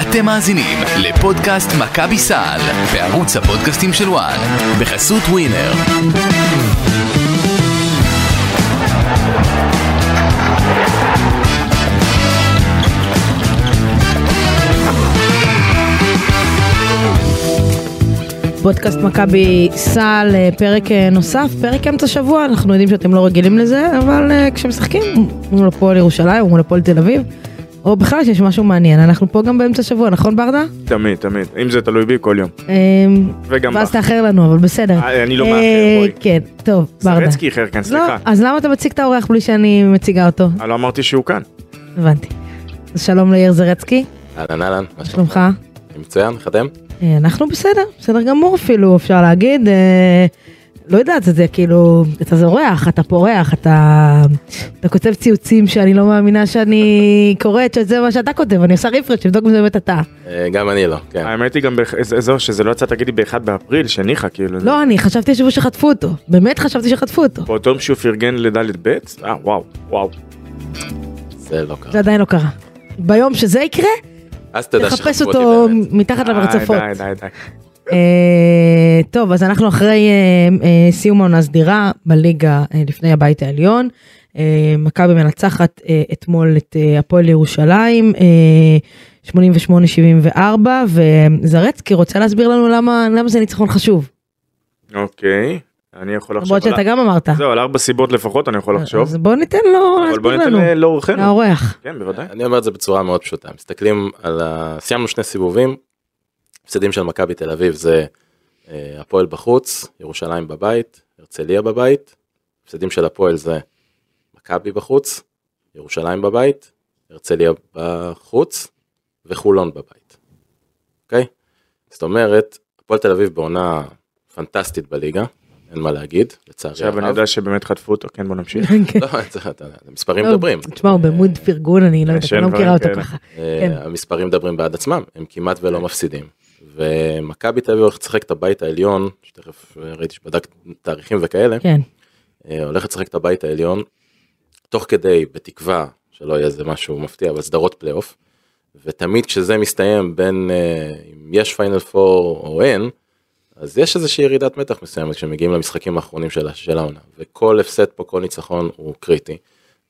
אתם מאזינים לפודקאסט מכבי סל בערוץ הפודקאסטים של וואן בחסות ווינר. פודקאסט מכבי סל, אה, פרק אה, נוסף, פרק אמצע שבוע, אנחנו יודעים שאתם לא רגילים לזה, אבל אה, כשמשחקים מול הפועל ירושלים מול הפועל תל אביב, או בכלל שיש משהו מעניין, אנחנו פה גם באמצע שבוע, נכון ברדה? תמיד, תמיד. אם זה תלוי בי, כל יום. וגם ואז בך. תאחר לנו, אבל בסדר. אה, אני לא אה, מאחר, בואי. כן, טוב, ברדה. זרצקי איחר כאן, לא, סליחה. אז למה אתה מציג את האורח בלי שאני מציגה אותו? אני לא אמרתי שהוא כאן. הבנתי. אז שלום ליאיר זרצקי, אהלן אהלן, מה שלומך? אני מצוין, איך אתם? אה, אנחנו בסדר, בסדר גמור אפילו, אפשר להגיד. אה, לא יודעת, זה, זה כאילו, אתה זורח, אתה פורח, אתה, אתה כותב ציוצים שאני לא מאמינה שאני קוראת, שזה מה שאתה כותב, אני עושה רפרש, לבדוק אם זה באמת אתה. אה, גם אני לא, כן. האמת היא גם, זה- זהו, שזה לא יצא, תגידי, ב-1 באפריל, שניחא, כאילו. זה- לא, אני חשבתי שבו שחטפו אותו, באמת חשבתי שחטפו אותו. באותו יום שהוא פרגן לדלת ב', אה, וואו, וואו. זה לא קרה. זה עדיין לא קרה. ביום שזה יקרה, אז תדע תחפש שחטפו אותי אותו באמת. מתחת למרצפות. די, די, די. אה, טוב, אז אנחנו אחרי אה, אה, סיום העונה הסדירה בליגה לפני הבית העליון. מכבי מנצחת אתמול את הפועל ירושלים, אה, 88-74, וזרצקי רוצה להסביר לנו למה, למה זה ניצחון חשוב. אוקיי, אני יכול לחשוב. למרות שאתה על- גם אמרת. זהו, על ארבע סיבות לפחות אני יכול לחשוב. אז בוא ניתן לו אבל בוא להסביר ניתן לנו, לאורחנו. לאורח. כן, בוודאי. אני אומר את זה בצורה מאוד פשוטה. מסתכלים על ה... סיימנו שני סיבובים. הפסדים של מכבי תל אביב זה אה, הפועל בחוץ, ירושלים בבית, הרצליה בבית. הפסדים של הפועל זה מכבי בחוץ, ירושלים בבית, הרצליה בחוץ וחולון בבית. אוקיי? זאת אומרת, הפועל תל אביב בעונה פנטסטית בליגה, אין מה להגיד, לצערי עכשיו אני יודע שבאמת חטפו אותו, כן, בוא נמשיך. כן. לא, המספרים לא, מדברים. תשמע, הוא ב mode פרגון, אני לא אני לא מכירה אותו. ככה. אה, כן. המספרים מדברים בעד עצמם, הם כמעט ולא מפסידים. ומכבי תל אביב הולכת לשחק את הבית העליון, שתכף אה, ראיתי שבדקת תאריכים וכאלה, כן, אה, הולכת לשחק את הבית העליון, תוך כדי, בתקווה, שלא יהיה איזה משהו מפתיע, אבל סדרות פלייאוף, ותמיד כשזה מסתיים בין אה, אם יש פיינל פור או אין, אז יש איזושהי ירידת מתח מסוימת כשמגיעים למשחקים האחרונים של, העונה, וכל הפסד פה, כל ניצחון הוא קריטי,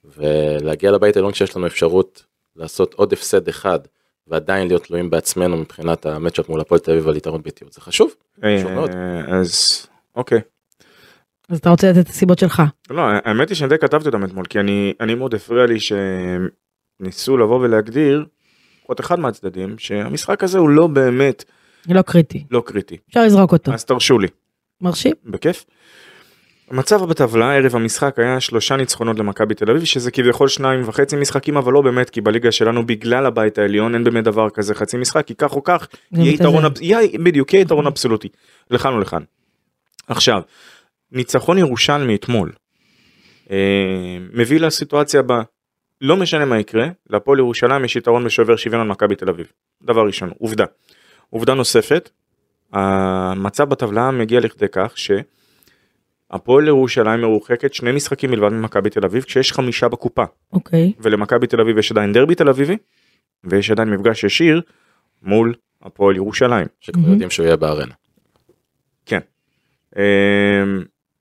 ולהגיע לבית העליון כשיש לנו אפשרות לעשות עוד הפסד אחד, ועדיין להיות תלויים בעצמנו מבחינת המצ'אפ מול הפועל תל אביב על יתרון ביתיות, זה חשוב. חשוב מאוד. אה, אז, אוקיי. אז אתה רוצה לתת את הסיבות שלך. לא, האמת היא שאני די כתבתי אותם אתמול, כי אני, אני מאוד הפריע לי שניסו לבוא ולהגדיר, לפחות אחד מהצדדים, שהמשחק הזה הוא לא באמת לא קריטי, לא קריטי. אפשר לזרוק אותו. אז תרשו לי, מרשים? בכיף. המצב בטבלה ערב המשחק היה שלושה ניצחונות למכבי תל אביב שזה כביכול שניים וחצי משחקים אבל לא באמת כי בליגה שלנו בגלל הבית העליון אין באמת דבר כזה חצי משחק כי כך או כך יהיה. יתרון יהיה- בדיוק יהיה יתרון אבסולוטי לכאן ולכאן. עכשיו ניצחון ירושלמי אתמול אה, מביא לסיטואציה הבאה לא משנה מה יקרה להפועל ירושלים יש יתרון בשובר שוויון על מכבי תל אביב דבר ראשון עובדה. עובדה נוספת המצב בטבלה מגיע לכדי כך שהפועל ירושלים מרוחקת שני משחקים מלבד ממכבי תל אביב כשיש חמישה בקופה אוקיי. ולמכבי תל אביב יש עדיין דרבי תל אביבי ויש עדיין מפגש ישיר מול הפועל ירושלים. שכבר מהמם. יודעים שהוא יהיה בארנה. כן. אמ,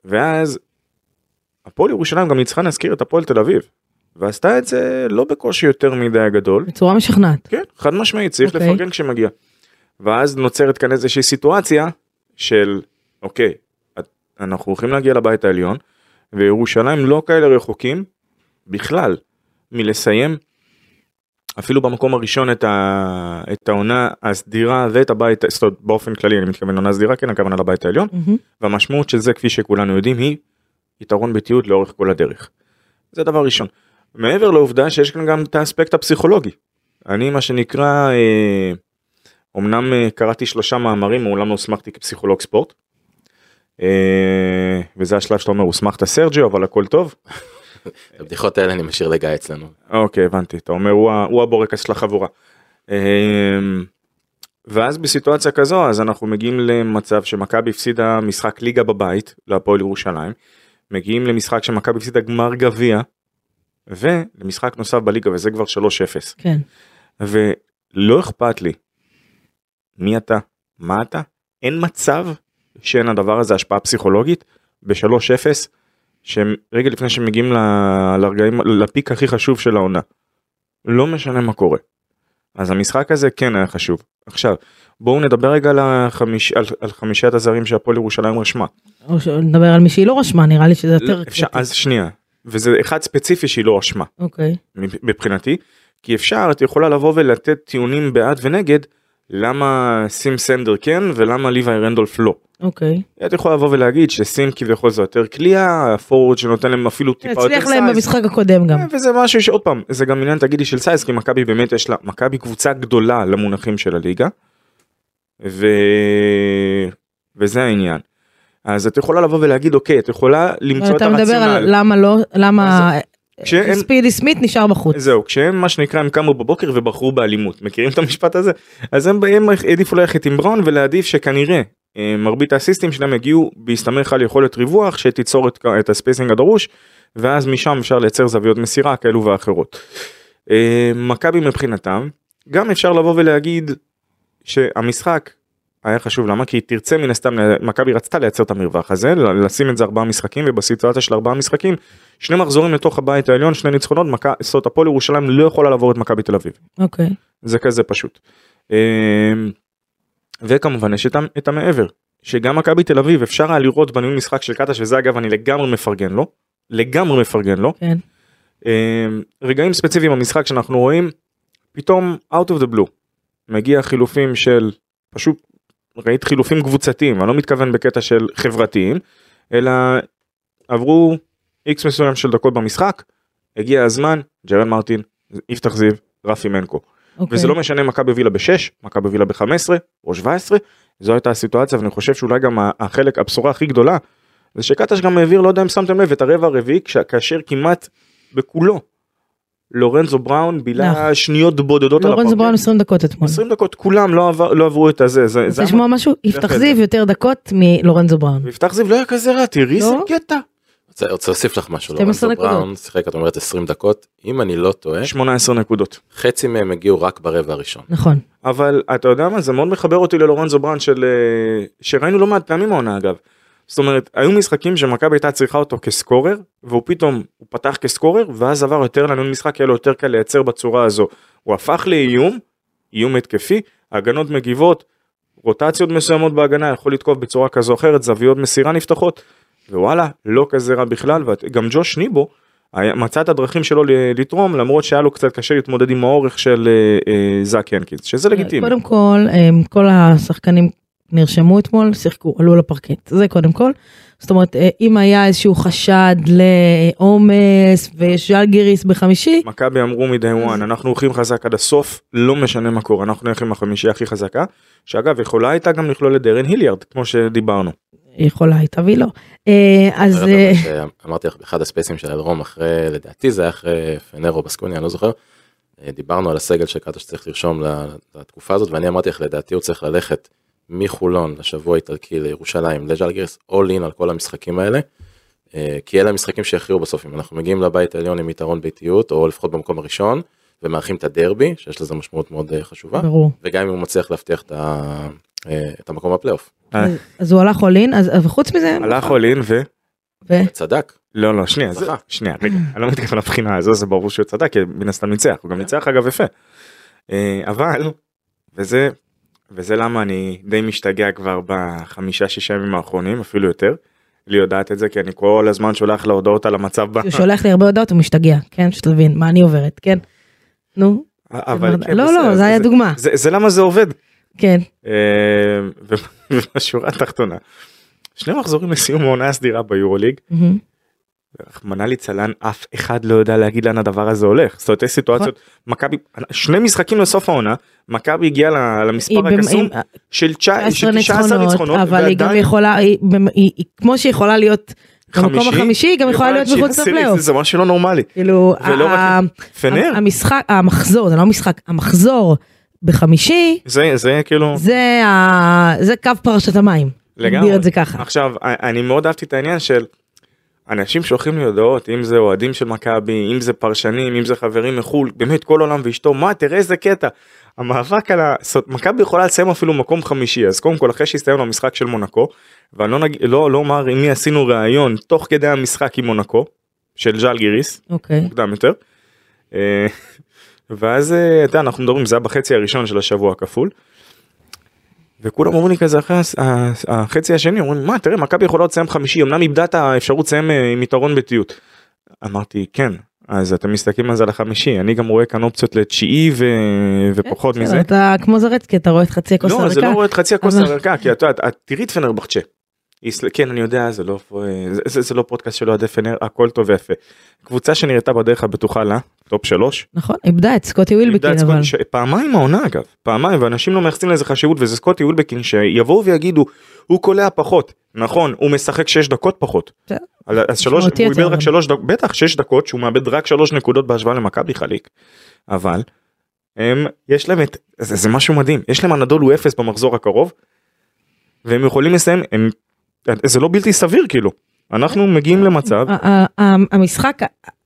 ואז הפועל ירושלים גם ניצחה נזכיר את הפועל תל אביב. ועשתה את זה לא בקושי יותר מדי גדול. בצורה משכנעת. כן, חד משמעית, צריך אוקיי. לפרגן כשמגיע. ואז נוצרת כאן איזושהי סיטואציה של, אוקיי, אנחנו הולכים להגיע לבית העליון, וירושלים לא כאלה רחוקים בכלל מלסיים אפילו במקום הראשון את, ה... את העונה הסדירה ואת הבית, זאת אומרת באופן כללי אני מתכוון עונה סדירה, כן הכוונה לבית העליון, מהמם. והמשמעות של זה כפי שכולנו יודעים היא יתרון ביתיות לאורך כל הדרך. זה דבר ראשון. מעבר לעובדה שיש כאן גם את האספקט הפסיכולוגי. אני מה שנקרא, אה, אמנם אה, קראתי שלושה מאמרים, מעולם לא הוסמכתי כפסיכולוג ספורט. אה, וזה השלב שאתה אומר הוסמכת סרג'יו אבל הכל טוב. הבדיחות האלה אני משאיר לגיא אצלנו. אוקיי הבנתי אתה אומר הוא, הבורקס של החבורה. אה, ואז בסיטואציה כזו אז אנחנו מגיעים למצב שמכבי הפסידה משחק ליגה בבית להפועל ירושלים. מגיעים למשחק שמכבי הפסידה גמר גביע. ולמשחק נוסף בליגה וזה כבר 3-0. כן. לא אכפת לי מי אתה, מה אתה, אין מצב שאין הדבר הזה השפעה פסיכולוגית ב-3-0, שהם רגע לפני שהם מגיעים ל- לרגעים, לפיק הכי חשוב של העונה. לא משנה מה קורה. אז המשחק הזה כן היה חשוב. עכשיו, בואו נדבר רגע על, החמיש, על, על חמישיית הזרים שהפועל ירושלים רשמה. או שנדבר על מי שהיא לא רשמה, נראה לי שזה יותר... לא, אפשר, קריטי. אז שנייה, וזה אחד ספציפי שהיא לא רשמה. אוקיי. מבחינתי כי אפשר את יכולה לבוא ולתת טיעונים בעד ונגד למה סים סנדר כן ולמה ליוואי רנדולף לא. אוקיי. את יכולה לבוא ולהגיד שסים כביכול זה יותר קליעה הפורוורד שנותן להם אפילו טיפה יותר הצליח להם size. במשחק הקודם גם. וזה משהו שעוד פעם זה גם עניין תגידי של size כי מכבי באמת יש לה מכבי קבוצה גדולה למונחים של הליגה. ו... וזה העניין. אז את יכולה לבוא ולהגיד אוקיי את יכולה למצוא את אתה מדבר על הרציונל. למה לא, למה כשהם- ספידי סמית נשאר בחוץ. זהו, כשהם מה שנקרא הם קמו בבוקר ובחרו באלימות, מכירים את המשפט הזה? אז הם, הם העדיפו ללכת עם בראון ולהעדיף שכנראה אה, מרבית האסיסטים שלהם יגיעו בהסתמך על יכולת ריווח שתיצור את, את הספייסינג הדרוש ואז משם אפשר לייצר זוויות מסירה כאלו ואחרות. אה, מכבי מבחינתם גם אפשר לבוא ולהגיד שהמשחק היה חשוב למה כי תרצה מן הסתם מכבי רצתה לייצר את המרווח הזה לשים את זה ארבעה משחקים ובסיטואציה של ארבעה משחקים שני מחזורים לתוך הבית העליון שני ניצחונות מכ- זאת אומרת הפועל ירושלים לא יכולה לעבור את מכבי תל אביב אוקיי. זה כזה פשוט. אמ, וכמובן יש את המעבר שגם מכבי תל אביב אפשר היה לראות בניהול משחק של קטש וזה אגב אני לגמרי מפרגן לו לגמרי מפרגן לו כן. אמ, רגעים ספציפיים במשחק שאנחנו רואים פתאום out of the blue מגיע חילופים של פשוט ראית חילופים קבוצתיים אני לא מתכוון בקטע של חברתיים אלא עברו איקס מסוים של דקות במשחק הגיע הזמן ג'רן מרטין יפתח זיו רפי מנקו אוקיי. וזה לא משנה מכבי הובילה ב-6 מכבי הובילה ב-15 או 17 זו הייתה הסיטואציה ואני חושב שאולי גם החלק הבשורה הכי גדולה זה שקטש גם העביר לא יודע אם שמתם לב את הרבע הרביעי כאשר כמעט בכולו לורנזו בראון בילה נכון. שניות בודדות על לורנזו הפרקט. בראון 20 דקות אתמול. 20 דקות כולם לא, עבר, לא עברו את הזה זה, זה לשמוע משהו? יפתח זיו יותר דקות מלורנזו בראון. ויפתח זיו לא היה כזה רע תראי איזה לא? קטע רוצה רוצה להוסיף לך משהו, 12 לורנזו. בראון שיחק את אומרת 20 דקות, אם אני לא טועה, 18 נקודות חצי מהם הגיעו רק ברבע הראשון. נכון. אבל אתה יודע מה זה מאוד מחבר אותי ללורנזו בראון של אה, שראינו לא מעט פעמים העונה אגב. זאת אומרת היו משחקים שמכבי הייתה צריכה אותו כסקורר והוא פתאום הוא פתח כסקורר ואז עבר יותר לניהול משחק היה לו יותר קל לייצר בצורה הזו. הוא הפך לאיום איום התקפי הגנות מגיבות רוטציות מסוימות בהגנה יכול לתקוף בצורה כזו או אחרת זוויות מסירה נפתחות ווואלה לא כזה רע בכלל וגם ג'וש ניבו מצא את הדרכים שלו לתרום למרות שהיה לו קצת קשה להתמודד עם האורך של אה, אה, זאק ינקינס שזה לגיטימי. קודם כל, כל השחקנים נרשמו אתמול, שיחקו, עלו לפרקט. זה קודם כל. זאת אומרת, אה, אם היה איזשהו חשד לעומס ושלגיריס בחמישי, מכבי אמרו מ-day one אנחנו הולכים חזק עד הסוף לא משנה מה קורה אנחנו נלך עם החמישייה הכי חזקה שאגב יכולה הייתה גם לכלול את דרן היליארד כמו שדיברנו. יכולה הייתה והיא לא. אה, אז אה, אבל שאמרתי לך באחד הספייסים של הדרום אחרי לדעתי זה היה אחרי פנרו בסקוניה אני לא זוכר. דיברנו על הסגל שקטש שצריך לרשום לתקופה הזאת ואני אמרתי לך לדעתי הוא צריך ללכת מחולון לשבוע האיטלקי לירושלים לג'לגירס all in על כל המשחקים האלה. אה, כי אלה המשחקים שיכריעו בסוף אם אנחנו מגיעים לבית העליון עם יתרון ביתיות או לפחות במקום הראשון ומארחים את הדרבי שיש לזה משמעות מאוד אה, חשובה ברור. וגם אם הוא מצליח להבטיח את, ה, אה, את המקום בפלייאוף. אז- הוא הלך אולין, אז חוץ מזה, הלך אולין ו... ו- צדק. לא לא שנייה זה. שנייה רגע אני לא מתכוון לבחינה הזו זה ברור שהוא צדק כי מן הסתם ניצח הוא גם ניצח אגב יפה. אבל וזה וזה למה אני די משתגע כבר בחמישה שישה ימים האחרונים אפילו יותר. לי יודעת את זה כי אני כל הזמן שולח לה הודעות על המצב. הוא שולח לי הרבה הודעות הוא משתגע, כן? שתבין מה אני עוברת, כן? נו, אבל כן, לא בסדר, לא, זה היה דוגמה, זה, זה למה זה עובד. כן. אה, ובשורה התחתונה. שני מחזורים לסיום העונה הסדירה ביורוליג. מהמם. רחמנא ליצלן אף אחד לא יודע להגיד לאן הדבר הזה הולך. זאת אומרת יש סיטואציות מכבי שני משחקים לסוף העונה מכבי הגיעה למספר הקסום של 19 19 ניצחונות אבל היא גם יכולה, כמו שהיא יכולה להיות במקום חמישי, החמישי, היא גם יכולה להיות מחוץ לפלייאוף. זה משהו לא נורמלי. כאילו, המשחק, המחזור, זה לא משחק, המחזור בחמישי, זה זה כאילו זה זה קו פרשת המים. לגמרי. עכשיו אני מאוד אהבתי את העניין של אנשים שולחים לי הודעות, אם זה אוהדים של מכבי, אם זה פרשנים, אם זה חברים מחו"ל, באמת כל עולם ואשתו, מה, תראה איזה קטע. המאבק על ה... מכבי יכולה לסיים אפילו מקום חמישי, אז קודם כל אחרי שהסתיים המשחק של מונקו, ואני לא, נג... לא, לא אומר עם מי עשינו ראיון תוך כדי המשחק עם מונקו, של ז'אל גיריס, אוקיי. מוקדם יותר. אה, ואז אה, אתה יודע, אנחנו מדברים זה היה בחצי הראשון של השבוע הכפול. וכולם אומרים לי כזה אחרי החצי השני אומרים מה תראה מכבי יכולה לסיים חמישי אמנם איבדה את האפשרות לסיים אה, עם יתרון ביתיות. אמרתי כן אז אתם מסתכלים על זה לחמישי אני גם רואה כאן אופציות לתשיעי ו... ופחות מזה. אתה כמו זרצקי אתה רואה את חצי הכוס הלא זה הריקה. לא רואה את חצי הכוס הריקה כי את יודעת את תראי את פנרבחצ'ה. כן אני יודע זה לא זה, זה, זה לא פודקאסט של אוהדי פנר הכל טוב ויפה. קבוצה שנראתה בדרך הבטוחה לה top שלוש. נכון איבדה את סקוטי וילבקין אבל. ש- פעמיים העונה אגב פעמיים ואנשים לא מייחסים לזה חשיבות וזה סקוטי ווילבקין שיבואו ויגידו הוא קולע פחות נכון הוא משחק 6 דקות פחות. על- אז שלוש הוא איבד רק. 3 דקות בטח 6 דקות שהוא מאבד רק 3 נקודות בהשוואה למכבי חליק. אבל הם יש להם את זה, זה משהו מדהים יש להם הנדול הוא 0 במחזור הקרוב. והם יכולים לסיים הם זה לא בלתי סביר כאילו אנחנו מגיעים למצב המשחק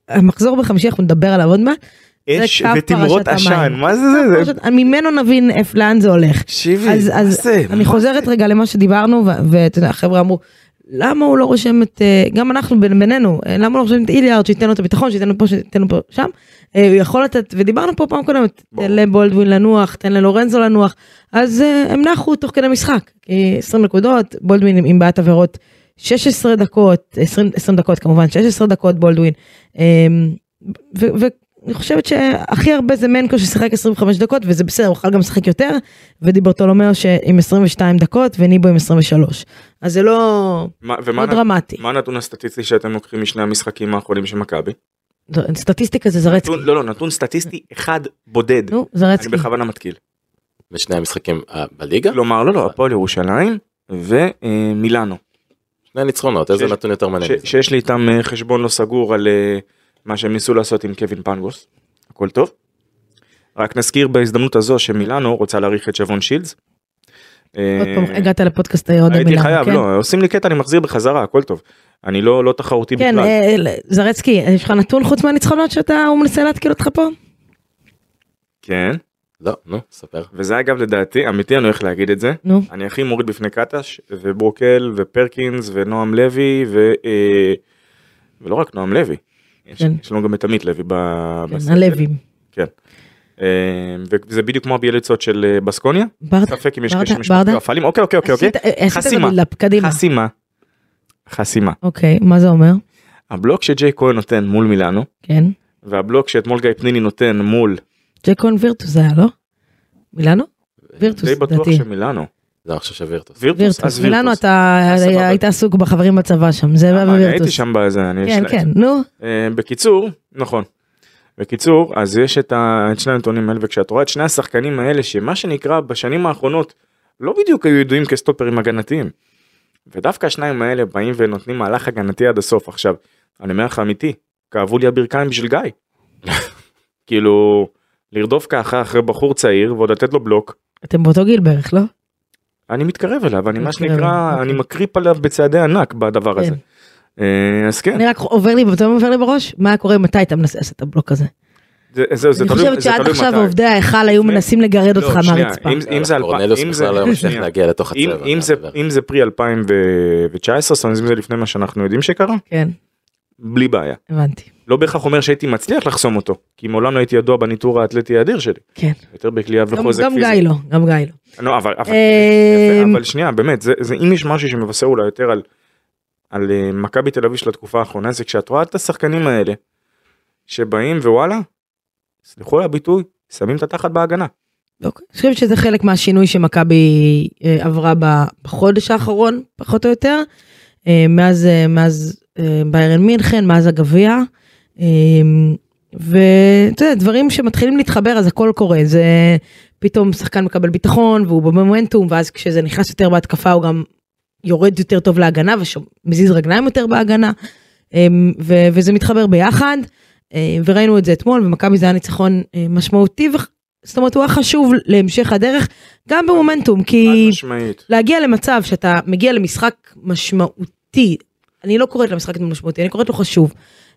המחזור בחמישי אנחנו נדבר עליו עוד מעט. אש ותמרות עשן. מה זה זה זה ממנו נבין לאן זה הולך. תקשיבי אז, מה זה? אני חוזרת רגע למה שדיברנו ו- ואתה יודע החבר'ה אמרו למה הוא לא רושם את אה, גם אנחנו בינינו אה, למה הוא לא רושם את איליארד שייתן לו את הביטחון שייתן לו פה שייתן לו פה שם. אה, הוא יכול לתת ודיברנו פה פעם קודמת. תן לבולדווין לנוח תן ללורנזו לנוח אז הם נחו תוך כדי משחק כי 20 נקודות בולדווין עם- בעיית עבירות 16 דקות 20, 20 דקות כמובן 16 דקות בולדווין. אה, ו- ואני חושבת שהכי הרבה זה מנקו ששיחק 25 דקות וזה בסדר הוא יכול גם לשחק יותר ודיברטולומיאו שעם 22 דקות וניבו עם 23 אז זה לא, מה, ומה לא נ- דרמטי מה הנתון הסטטיסטי שאתם לוקחים משני המשחקים האחרונים של מכבי? סטטיסטיקה זה זרצקי נתון- לא לא נתון סטטיסטי אחד בודד. נו אני זרצקי בכוונה מתקיל. בשני המשחקים אה, בליגה? כלומר לא לא הפועל ירושלים ומילאנו שני ניצחונות, איזה נתון יותר מעניין? שיש לי איתם אה, חשבון לא סגור על אה, מה שהם ניסו לעשות עם קווין פנגוס. הכל טוב. רק נזכיר בהזדמנות הזו שמילאנו רוצה להאריך את שבון שילדס. אה, עוד פעם הגעת לפודקאסט עוד הייתי המילה, חייב כן? לא עושים לי קטע אני מחזיר בחזרה הכל טוב. אני לא לא תחרותי כן בכלל. אה, זרצקי יש לך נתון חוץ מהניצחונות שאתה הוא מנסה להתקיל אותך פה? כן לא, נו, ספר. וזה אגב לדעתי אמיתי אני הולך להגיד את זה. נו אני הכי מוריד בפני קטש וברוקל ופרקינס ונועם לוי ו... אה, ולא רק נועם לוי. יש, כן. יש לנו גם את עמית לוי. כן. הלווים כן. אה, וזה בדיוק כמו הביאליצות של אה, בסקוניה. ברדה ספק אם יש קשר משפטי. אוקיי אוקיי אוקיי. אוקיי. חסימה. חסימה. חסימה. אוקיי מה זה אומר? הבלוק שג'יי כהן נותן מול מילאנו כן והבלוק שאתמול גיא פניני נותן מול ג'קון וירטוס זה היה לא? מילאנו? וירטוס די בטוח. שמילאנו. לא, אני חושב שווירטוס. וירטוס. וירטוס, אז וירטוס. אתה סבבה. היית עסוק בחברים בצבא שם, זה אה, אני הייתי. שם בזה. אני- כן, יש- כן, נו, אה, בקיצור נכון. בקיצור אז יש. את שני הנתונים האלה וכשאת רואה את שני השחקנים האלה שמה שנקרא בשנים האחרונות לא בדיוק היו ידועים כסטופרים הגנתיים. ודווקא השניים האלה באים ונותנים מהלך הגנתי עד הסוף עכשיו אני אומר לך אמיתי כאבו לי הברכיים בשביל גיא. כאילו לרדוף ככה אחרי בחור צעיר ועוד לתת לו בלוק אתם באותו גיל בערך, לא? אני מתקרב אליו אני מה שנקרא אוקיי. אני מקריפ עליו בצעדי ענק בדבר הזה. כן. אה, אז כן אני רק עובר לי, פתאום עובר לי בראש, מה קורה מתי אתה מנסה לעשות את הבלוק הזה? זה, זה, זה אני תלוי, חושבת שעד תלוי עכשיו מתי. עובדי ההיכל היו מנסים לגרד אותך לא, שנייה, מהרצפה. אם- זה אם זה- פרי 2019 זאת אומרת אם זה לפני מה שאנחנו יודעים שקרה כן, בלי בעיה הבנתי. לא בהכרח אומר שהייתי מצליח לחסום אותו כי מעולם לא הייתי ידוע בניטור האתלטי האדיר שלי כן. יותר בכלייה גם- וחוזק גם פיזי. גיא לא, גם גיא לא. לא, אבל, אבל, אה, אבל שנייה באמת זה, זה אם יש משהו שמבשר אולי יותר על, על אה, מכבי תל אביב של התקופה האחרונה זה כשאת רואה את השחקנים האלה שבאים ווואלה סליחו על הביטוי שמים את התחת בהגנה. אוקיי. אני חושבת שזה חלק מהשינוי שמכבי אה, עברה בחודש האחרון, פחות או יותר, אה, מאז, אה, מאז אה, ביירן מינכן, מאז הגביע. אה, ואתה יודע, דברים שמתחילים להתחבר אז הכל קורה, זה פתאום שחקן מקבל ביטחון והוא במומנטום, ואז כשזה נכנס יותר בהתקפה הוא גם יורד יותר טוב להגנה ומזיז רגליים יותר בהגנה, אה, ו- וזה מתחבר ביחד. אה, וראינו את זה אתמול, ומכבי זה היה ניצחון אה, משמעותי, זאת אומרת הוא היה חשוב להמשך הדרך, גם במומנטום, כי משמעית. להגיע למצב שאתה מגיע למשחק משמעותי, אני לא קוראת למשחק משמעותי, אני קוראת לו חשוב.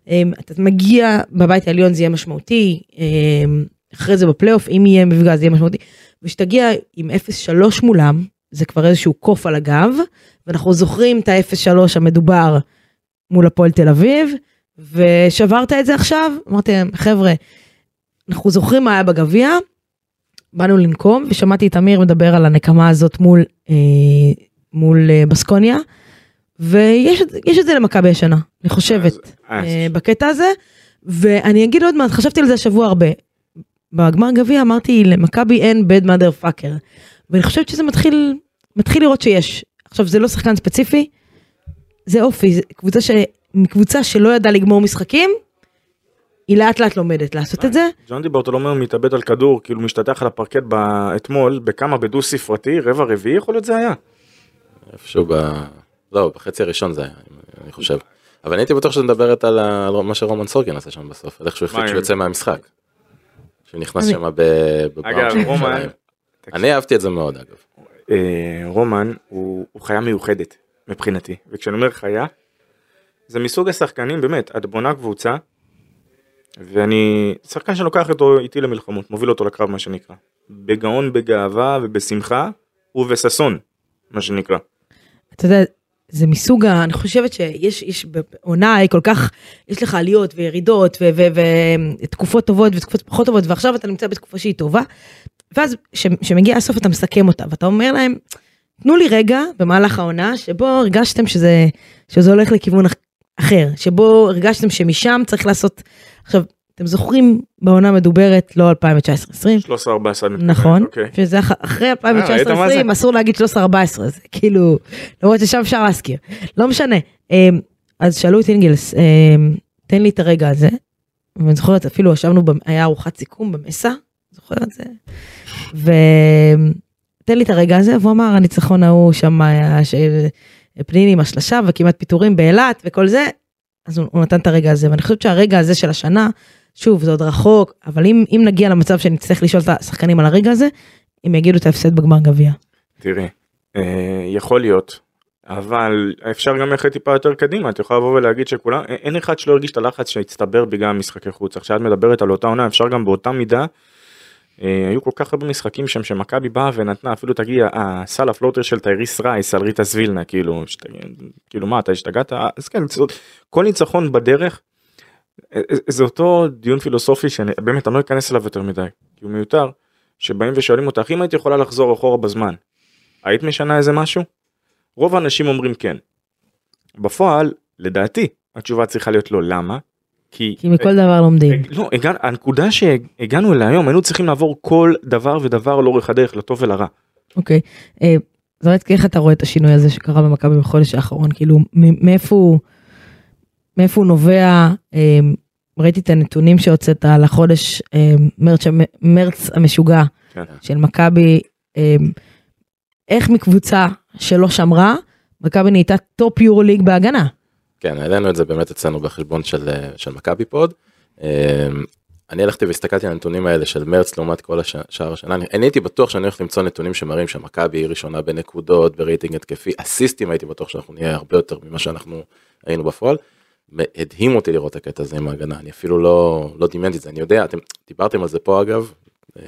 אמ, אתה מגיע בבית העליון זה יהיה משמעותי, אמ, אחרי זה בפלייאוף, אם יהיה מפגע זה יהיה משמעותי. ושתגיע עם 0-3 מולם, זה כבר איזשהו קוף על הגב, ואנחנו זוכרים את ה-0-3 המדובר מול הפועל תל אביב, ושברת את זה עכשיו, אמרתי להם, חבר'ה, אנחנו זוכרים מה היה בגביע, באנו לנקום, ושמעתי את אמיר מדבר על הנקמה הזאת מול, אה, מול אה, בסקוניה, ויש את- זה למכבי השנה, אני חושבת, אז- אה, בקטע הזה, ואני אגיד עוד מעט, חשבתי על זה השבוע הרבה. בגמר גביע אמרתי למכבי אין bad mother fucker, ואני חושבת שזה מתחיל, מתחיל לראות שיש. עכשיו זה לא שחקן ספציפי, זה אופי, זה קבוצה, ש... מקבוצה שלא ידעה לגמור משחקים, היא לאט לאט לומדת לעשות את זה. ג'ון דיברטולומיאו מתאבד על כדור, כאילו משתטח על הפרקט ב- אתמול, בכמה בדו ספרתי, רבע רביעי יכול להיות זה היה. איפשהו ב... לא, בחצי הראשון זה היה, אני חושב. אבל אני הייתי בטוח שאת מדברת על ה- על מה שרומן סורקין עשה שם בסוף, על איך שהוא החליט שהוא יוצא מהמשחק. שהוא נכנס שם אגב, רומן. אני אהבתי את זה מאוד אגב. אה, רומן הוא, הוא חיה מיוחדת מבחינתי, וכשאני אומר חיה, זה מסוג השחקנים, באמת, את בונה קבוצה, ואני שחקן שלוקח אותו איתי למלחמות, מוביל אותו לקרב מה שנקרא, בגאון, בגאווה ובשמחה ובששון, מה שנקרא. אתה יודע, זה מסוג. אני חושבת שיש יש בעונה היא כל כך, יש לך עליות וירידות ותקופות טובות ותקופות פחות טובות, ועכשיו אתה נמצא בתקופה שהיא טובה, ואז כשמגיע הסוף אתה מסכם אותה, ואתה אומר להם, תנו לי רגע במהלך העונה שבו הרגשתם שזה, שזה הולך לכיוון אח- אחר, שבו הרגשתם שמשם צריך לעשות, עכשיו, אתם זוכרים בעונה המדוברת, לא 2019-2020, 13-14. נכון, אוקיי. שזה אח- אחרי אה, ראית מה זה? 2019-2020 אסור להגיד 13-14, זה כאילו, למרות ששם אפשר להזכיר, לא משנה. אמ, אז שאלו את אינגלס, אמ, תן לי את הרגע הזה, ואני זוכרת אפילו ישבנו, היה ארוחת סיכום במסע, זוכר את זה? ותן לי את הרגע הזה, והוא אמר הניצחון ההוא שם היה ש- פניני עם השלשה וכמעט פיטורים באילת וכל זה, אז הוא נתן את הרגע הזה, ואני חושבת שהרגע הזה של השנה, שוב זה עוד רחוק, אבל אם, אם נגיע למצב שנצטרך לשאול את השחקנים על הרגע הזה, הם יגידו את ההפסד בגמר גביע. תראי, אה, יכול להיות, אבל אפשר גם ללכת טיפה יותר קדימה, את יכולה לבוא ולהגיד שכולם, א- אין אחד שלא הרגיש את הלחץ שהצטבר בגלל משחקי חוץ. עכשיו את מדברת על אותה עונה, אפשר גם באותה מידה, אה, היו כל כך הרבה משחקים שם שמכבי באה ונתנה, אפילו תגידי, הסל ה floater של טייריס רייס על ריטאס וילנה, כאילו, שת, כאילו מה, אתה השתגעת? אז כן, כל ניצחון בדרך, אה, אה, זה אותו דיון פילוסופי שאני באמת אני לא אכנס אליו יותר מדי, כי הוא מיותר, שבאים ושואלים אותך אם היית יכולה לחזור אחורה בזמן, היית משנה איזה משהו? רוב האנשים אומרים כן. בפועל, לדעתי, התשובה צריכה להיות לא, למה? כי... כי מכל דבר לומדים. לא, הגע... הנקודה שהגענו אליה היום, היינו צריכים לעבור כל דבר ודבר לאורך הדרך, לטוב ולרע. אוקיי. אה, זרצקי, איך אתה רואה את השינוי הזה שקרה במכבי בחודש האחרון? כאילו, מאיפה הוא, מאיפה הוא נובע? אה, ראיתי את הנתונים שהוצאת על החודש אה, מרץ, מרץ המשוגע כן. של מכבי. אה, איך מקבוצה שלא שמרה, מכבי נהייתה top יורוליג בהגנה. כן, העלינו את זה באמת אצלנו בחשבון של, אה, של מכבי פוד. אני הלכתי והסתכלתי על הנתונים האלה של מרץ לעומת כל הש... שאר השנה. אני, אני הייתי בטוח שאני הולך למצוא נתונים שמראים שמכבי היא ראשונה בנקודות, ברייטינג התקפי, אסיסטים הייתי בטוח שאנחנו נהיה הרבה יותר ממה שאנחנו היינו בפועל. הדהים אותי לראות את הקטע הזה עם ההגנה, אני אפילו לא, לא דמיינתי את זה, אני יודע, אתם דיברתם על זה פה אגב, אה,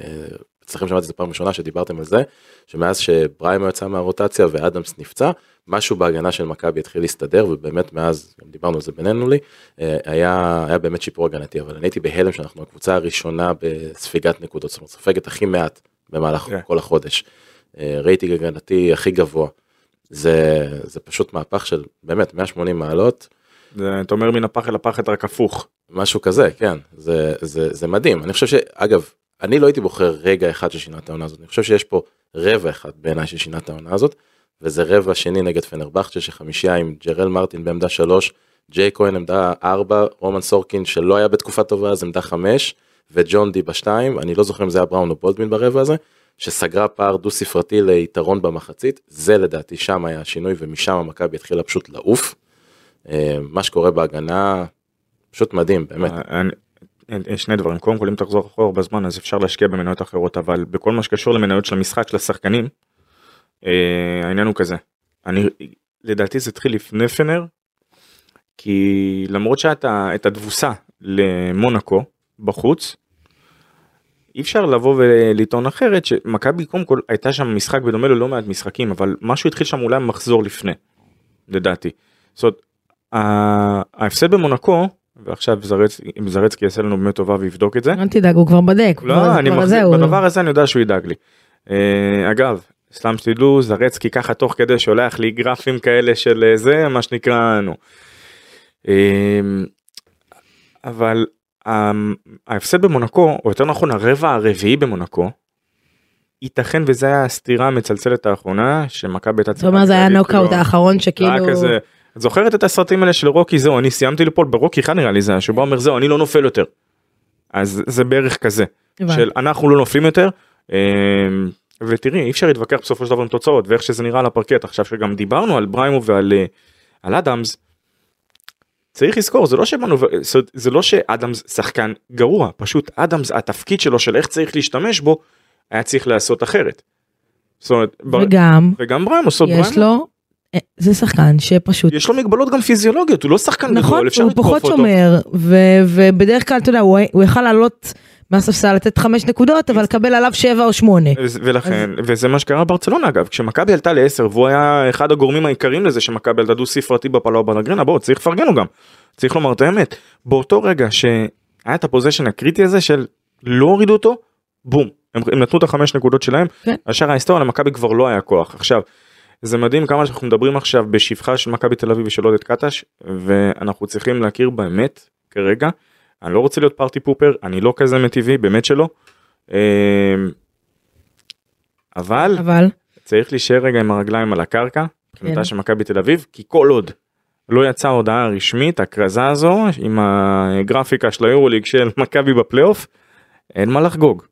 אצלכם שמעתי את זה פעם ראשונה שדיברתם על זה, שמאז שבריימו יצא מהרוטציה ואדמס נפצע, משהו בהגנה של מכבי התחיל להסתדר ובאמת מאז גם דיברנו על זה בינינו לי אה, היה היה באמת שיפור הגנתי אבל אני הייתי בהלם שאנחנו הקבוצה הראשונה בספיגת נקודות זאת אומרת סופגת הכי מעט במהלך כן. כל החודש. אה, רייטינג הגנתי הכי גבוה. זה זה פשוט מהפך של באמת 180 מעלות זה, אתה אומר מן הפח אל הפחת רק הפוך. משהו כזה כן זה זה זה מדהים אני חושב שאגב אני לא הייתי בוחר רגע אחד ששינה את העונה הזאת אני חושב שיש פה רבע אחד בעיניי ששינה את העונה הזאת וזה רבע שני נגד פנרבכצ'ה שחמישייה עם ג'רל מרטין בעמדה שלוש ג'יי כהן עמדה ארבע רומן סורקין שלא היה בתקופה טובה אז עמדה חמש וג'ון די בשתיים אני לא זוכר אם זה היה בראון או בולדמין ברבע הזה שסגרה פער דו ספרתי ליתרון במחצית זה לדעתי שם היה השינוי ומשם המכבי התחילה פשוט לעוף. אה, מה שקורה בהגנה פשוט מדהים באמת. אה, אה, שני דברים, קודם כל אם תחזור אחורה בזמן אז אפשר להשקיע במניות אחרות, אבל בכל מה שקשור למניות של המשחק של השחקנים, העניין הוא כזה, אני, לדעתי זה התחיל לפני פנר, כי למרות שהייתה את התבוסה למונקו בחוץ, אי אפשר לבוא ולטעון אחרת שמכבי קודם כל הייתה שם משחק בדומה ללא מעט משחקים אבל משהו התחיל שם אולי מחזור לפני לדעתי. זאת אומרת, ההפסד במונקו ועכשיו זרצקי יעשה לנו באמת טובה ויבדוק את זה. אל תדאג הוא כבר בדק. הוא כבר- לא אני מחזיק זהו. בדבר הזה אני יודע שהוא ידאג לי. אה, אגב סתם שתדעו זרצקי ככה תוך כדי שולח לי גרפים כאלה של אה, זה מה שנקרא נו. אה, אבל ההפסד במונקו או יותר נכון הרבע הרביעי במונקו. ייתכן וזה היה הסתירה המצלצלת האחרונה שמכבי הייתה זאת אומרת זה היה להגיד, נוקאוט כאילו, האחרון שכאילו. את זוכרת את הסרטים האלה של רוקי זהו אני סיימתי ליפול ברוקי אחד נראה לי זה שבו אומר זהו אני לא נופל יותר. אז זה בערך כזה. של אנחנו לא נופלים יותר. אמ, ותראי אי אפשר להתווכח בסופו של דבר עם תוצאות ואיך שזה נראה על הפרקט עכשיו שגם דיברנו על בריימו ועל אה, על אדמס. צריך לזכור זה לא שבנו זה- לא שאדמס שחקן גרוע פשוט אדמס התפקיד שלו של איך צריך להשתמש בו היה צריך לעשות אחרת. זאת אומרת, וגם וגם בריימו, יש בריימו, לו אה, זה שחקן שפשוט יש לו מגבלות גם פיזיולוגיות הוא לא שחקן גדול נכון אפשר הוא לתקוף פחות אותו. שומר ו- ובדרך כלל אתה יודע הוא הוא יכל לעלות מהספסל לתת חמש נקודות אבל לקבל עליו שבע או שמונה. ולכן וזה מה שקרה ברצלונה אגב כשמכבי עלתה לעשר והוא היה אחד הגורמים העיקריים לזה שמכבי עלתה דו ספרתי בפלאו בנגרינה בוא צריך לפרגן לו גם צריך לומר את האמת באותו רגע שהיה את הפוזיישן הקריטי הזה של לא הורידו אותו בום הם, הם נתנו את החמש נקודות שלהם כן. השאר ההיסטוריה למכבי כבר לא היה כוח עכשיו. זה מדהים כמה שאנחנו מדברים עכשיו בשפחה של מכבי תל אביב ושל עודד קטש ואנחנו צריכים להכיר באמת כרגע אני לא רוצה להיות פארטי פופר אני לא כזה מטבעי באמת שלא. אמ, אבל אבל צריך להישאר רגע עם הרגליים על הקרקע, מבחינתה כן. של מכבי תל אביב, כי כל עוד לא יצאה הודעה רשמית, הכרזה הזו, עם הגרפיקה של היורוליג של מכבי בפלייאוף, אין מה לחגוג.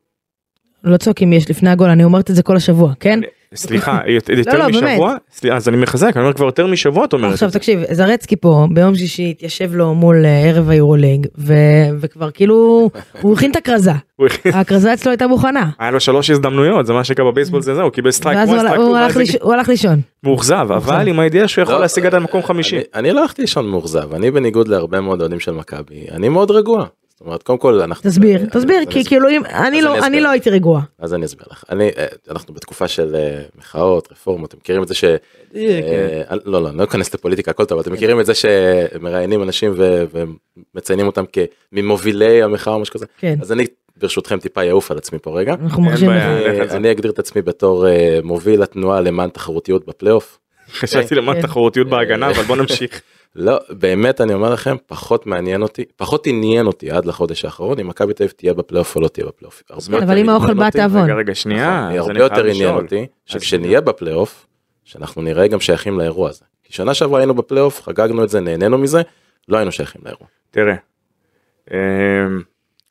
לא צועקים יש לפני הגול אני אומרת את זה כל השבוע כן. סליחה, יותר לא, משבוע, סליחה, אז אני מחזק, אני אומר כבר יותר משבוע את אומרת. עכשיו. תקשיב זרצקי פה ביום שישי התיישב לו מול אה, ערב היורוליג ו- וכבר כאילו הוא הכין את הכרזה הכרזה אצלו הייתה מוכנה. היה לו שלוש הזדמנויות, זה מה שקרה בבייסבול זה זהו, הוא קיבל סטרייק ואז 1, הוא הלך- סטרייק הוא 2, הלך ליש- הוא הלך לישון. מאוכזב, אבל עם הידיעה שהוא יכול לא, להשיג עד המקום חמישי. אני, אני לא הלכתי לישון מאוכזב אני בניגוד להרבה מאוד אוהדים של מכבי אני מאוד רגוע. זאת אומרת קודם כל אנחנו תסביר אני- תסביר אז כי אני- כאילו אם אני לא אני אני. לא הייתי רגוע. אז אני אסביר לך אני אה, אנחנו בתקופה של אה, מחאות רפורמות אתם מכירים את זה ש... אה, לא לא אני לא אכנס לפוליטיקה הכל טוב אתם מכירים את זה שמראיינים אנשים ו- ומציינים אותם כממובילי המחאה או משהו כזה כן אז אני ברשותכם טיפה יעוף על עצמי פה רגע. אני זה. אני אגדיר את עצמי בתור אה, מוביל התנועה למען תחרותיות בפלייאוף. חשבתי למען כן. תחרותיות בהגנה, אבל בוא נמשיך. לא באמת אני אומר לכם פחות מעניין אותי פחות עניין אותי עד לחודש האחרון אם מכבי תל אביב תהיה בפלייאוף או לא תהיה בפלייאוף. אבל אם האוכל בא תעבוד. רגע, רגע, שנייה. נכון, אז הרבה אני יותר עניין. אותי אז שכשנהיה בפלייאוף שאנחנו נראה גם שייכים לאירוע הזה. כי שנה שעברה היינו בפלייאוף חגגנו את זה נהנינו מזה לא היינו שייכים לאירוע. תראה. אמ,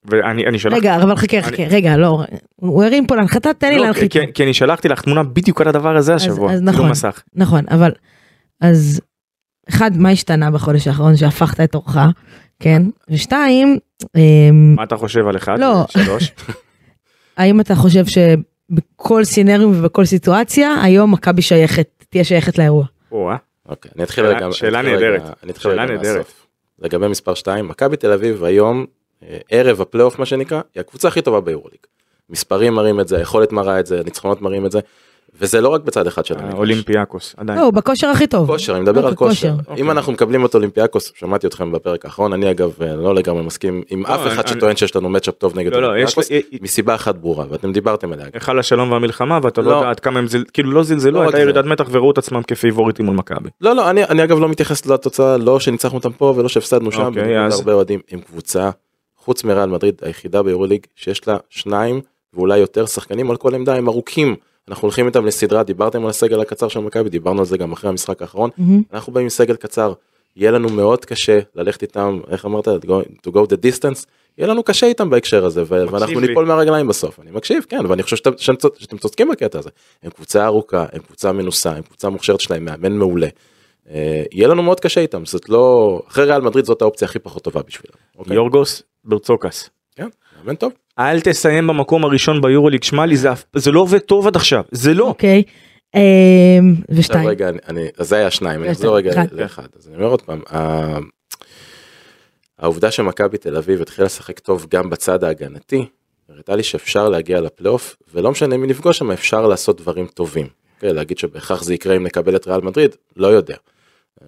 ואני אני שלחתי. רגע אבל חכה חכה רגע לא הוא הרים פה להנחתה תן לי לא, להנחית. כי- כי אני שלחתי לך תמונה בדיוק על הדבר הזה אז- השבוע. אז צילום נכון. מסך. נכון אבל אז אחד מה השתנה בחודש האחרון שהפכת את אורך כן ושתיים אמ, מה אתה חושב על אחד? לא. שלוש. האם אתה חושב שבכל סינריום ובכל סיטואציה היום מכבי שייכת תהיה שייכת לאירוע. או-אה. אוקיי אני אתחיל רגע. שאלה נהדרת. אני אתחיל רגע. מהסוף. לגבי מספר 2 מכבי תל אביב היום אה, ערב הפלייאוף מה שנקרא היא הקבוצה הכי טובה ביורוליג. מספרים מראים את זה היכולת מראה את זה הניצחונות מראים את זה. וזה לא רק בצד אחד של המגרש. אולימפיאקוס עדיין. לא הוא בכושר הכי טוב. כושר, אני מדבר רק על כושר. אוקיי. אם אנחנו מקבלים את אולימפיאקוס, שמעתי אתכם בפרק האחרון, אני אגב אה, לא לגמרי מסכים עם לא, אף אחד שטוען שיש לנו matchup טוב נגד לא, לא, יש... אולימפיאקוס, מסיבה אחת ברורה, ואתם דיברתם עליה. היכל השלום והמלחמה ואתה לא לא. יודע עד כמה הם זל... כאילו לא לא זלזלו, הייתה. ירידת מתח וראו את עצמם כפייבוריטים מול מכבי. לא, לא, אני אני אגב לא מתייחס לתוצאה, לא שניצחנו אותם פה ולא שהפסדנו שם, אוקיי, אוהדים, עם קבוצה, חוץ מריאל מדריד, היחידה ביורוליג, שיש לה שניים ואולי יותר שחקנים על כל עמדה, הם ארוכים. אנחנו הולכים איתם לסדרה, דיברתם על הסגל הקצר של מכבי, דיברנו על זה גם אחרי המשחק האחרון. מהמם. אנחנו באים עם סגל קצר, יהיה לנו מאוד קשה ללכת איתם, איך אמרת, to go, to go the distance, יהיה לנו קשה איתם בהקשר הזה, ו- ואנחנו לי. ניפול מהרגליים בסוף. אני מקשיב, כן, ואני חושב שאתם, שאתם, צוד- שאתם צודקים בקטע הזה. הם קבוצה ארוכה, הם קבוצה מנוסה, הם קבוצה מוכשרת שלהם, מאמן מעולה. אה, יהיה לנו מאוד קשה איתם, זאת לא, אחרי ריאל מדריד זאת האופציה הכי פחות טובה בשבילם. אוקיי? יורגוס ברצוקס. כן, מאמן טוב. אל תסיים במקום הראשון ביורוליג, שמע לי זה, זה לא עובד טוב עד עכשיו, זה לא. אוקיי. אמ, עכשיו ושתיים. רגע, אני, אני, אז זה היה שניים, אני אחזור רגע אחד. לאחד. אז אני אומר עוד פעם, ה- העובדה שמכבי תל אביב התחילה לשחק טוב גם בצד ההגנתי, הראתה לי שאפשר להגיע לפלייאוף, ולא משנה מי נפגוש שם, אפשר לעשות דברים טובים. כן, להגיד שבהכרח זה יקרה אם נקבל את ריאל מדריד, לא יודע.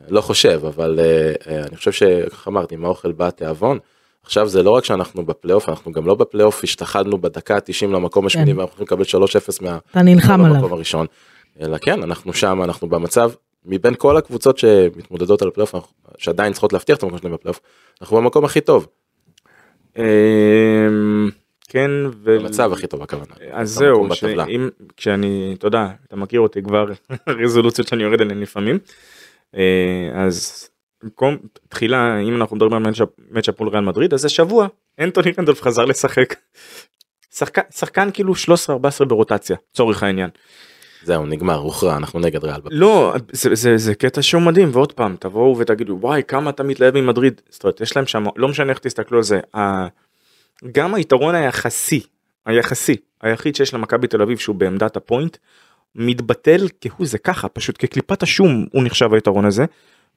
לא חושב, אבל אה, אה, אני חושב שכך אמרתי, עם האוכל בא התיאבון. עכשיו זה לא רק שאנחנו בפלייאוף, אנחנו גם לא בפלייאוף, השתחלנו בדקה ה-90 למקום השמיני כן. ואנחנו יכולים לקבל 3-0 מה... אתה נלחם עליו. במקום הראשון. אלא כן, אנחנו שם, אנחנו במצב, מבין כל הקבוצות שמתמודדות על הפלייאוף, שעדיין צריכות להבטיח את המקום שלהם בפלייאוף, אנחנו במקום הכי טוב, אמ, כן, ו... במצב הכי טוב הכוונה. אז זהו. שאם, כשאני, אתה יודע, אתה מכיר אותי כבר, רזולוציות שאני יורד עליהן לפעמים, אה, אז במקום, תחילה, אם אנחנו מדברים על מצ'אפ- מול ריאל מדריד, אז זה שבוע, אנטוני רנדולף חזר לשחק. שחקן, שחקן כאילו 13-14 ברוטציה, צורך העניין. זהו, נגמר, הוכרע, אנחנו נגד ריאל. לא, זה, זה, זה קטע שהוא מדהים, ועוד פעם, תבואו ותגידו, וואי, כמה אתה מתלהב ממדריד. זאת אומרת, יש להם שם, לא משנה איך תסתכלו על זה, ה... גם היתרון היחסי, היחסי, היחיד שיש למכבי תל אביב שהוא בעמדת הפוינט, מתבטל כהוא זה ככה, פשוט כקליפת השום הוא נחשב היתרון הזה.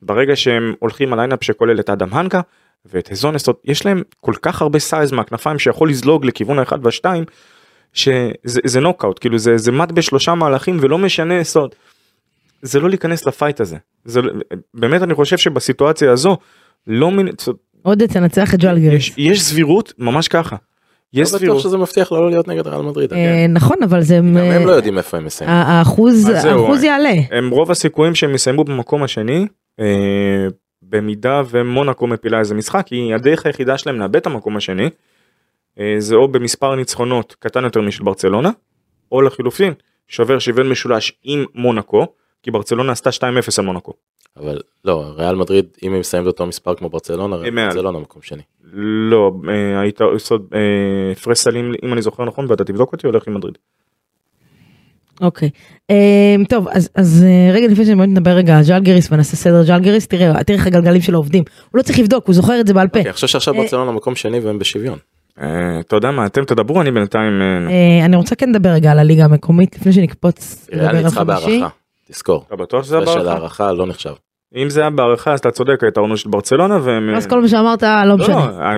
ברגע שהם הולכים על lineup שכולל את אדם הנקה ואת הזונס, זאת אומרת, יש להם כל כך הרבה size מהכנפיים שיכול לזלוג לכיוון האחד והשתיים, שזה זה נוקאוט, כאילו זה, זה מת בשלושה מהלכים ולא משנה, אומרת, זה לא להיכנס ל fight הזה. זה, לא- באמת אני חושב שבסיטואציה הזו, לא מין, עודד תנצח את ג'ואל יש. יש סבירות ממש ככה. יש לא בטוח סבירות. שזה מבטיח לא להיות נגד ריאל מדריד. אה, נכון אבל זה גם הם לא יודעים איפה הם מסיימים. האחוז האחוז יעלה. הם רוב הסיכויים שהם יסיימו במקום השני, אה, במידה ומונאקו מפילה איזה משחק, כי הדרך היחידה שלהם לאבד את המקום השני, אה, זה או במספר ניצחונות קטן יותר משל ברצלונה, או לחילופין, שובר שוויון משולש עם מונאקו, כי ברצלונה עשתה 2-0 על מונאקו. אבל לא, ריאל מדריד, אם הם מסיימים באותו מספר כמו ברצלונה. ברצלונה מקום שני. לא, אה, היית עושה אה, הפרש סלים, אם אני זוכר נכון, ואתה תבדוק אותי, הולך עם מדריד. אוקיי. אמ, טוב אז אה, רגע לפני שאני באמת נדבר רגע על ז'לגיריס ונעשה סדר ז'לגיריס תראה תראה איך הגלגלים שלו עובדים הוא לא צריך לבדוק הוא זוכר את זה בעל פה. אוקיי, עכשיו שעכשיו אה, ברצלונה מקום שני והם בשוויון. אה, אתה יודע מה, אתם תדברו, אני בינתיים... אה, אה, אני רוצה כן לדבר רגע על הליגה המקומית לפני שנקפוץ ריאל לדבר על ניצחה חמישי. בהערכה, תזכור. אתה בטוח שזה הפרש של? הערכה לא נחשב. אם זה היה בהערכה אז אתה צודק היתרון הוא של ברצלונה והם... אז כל מה שאמרת לא לא, משנה. אה,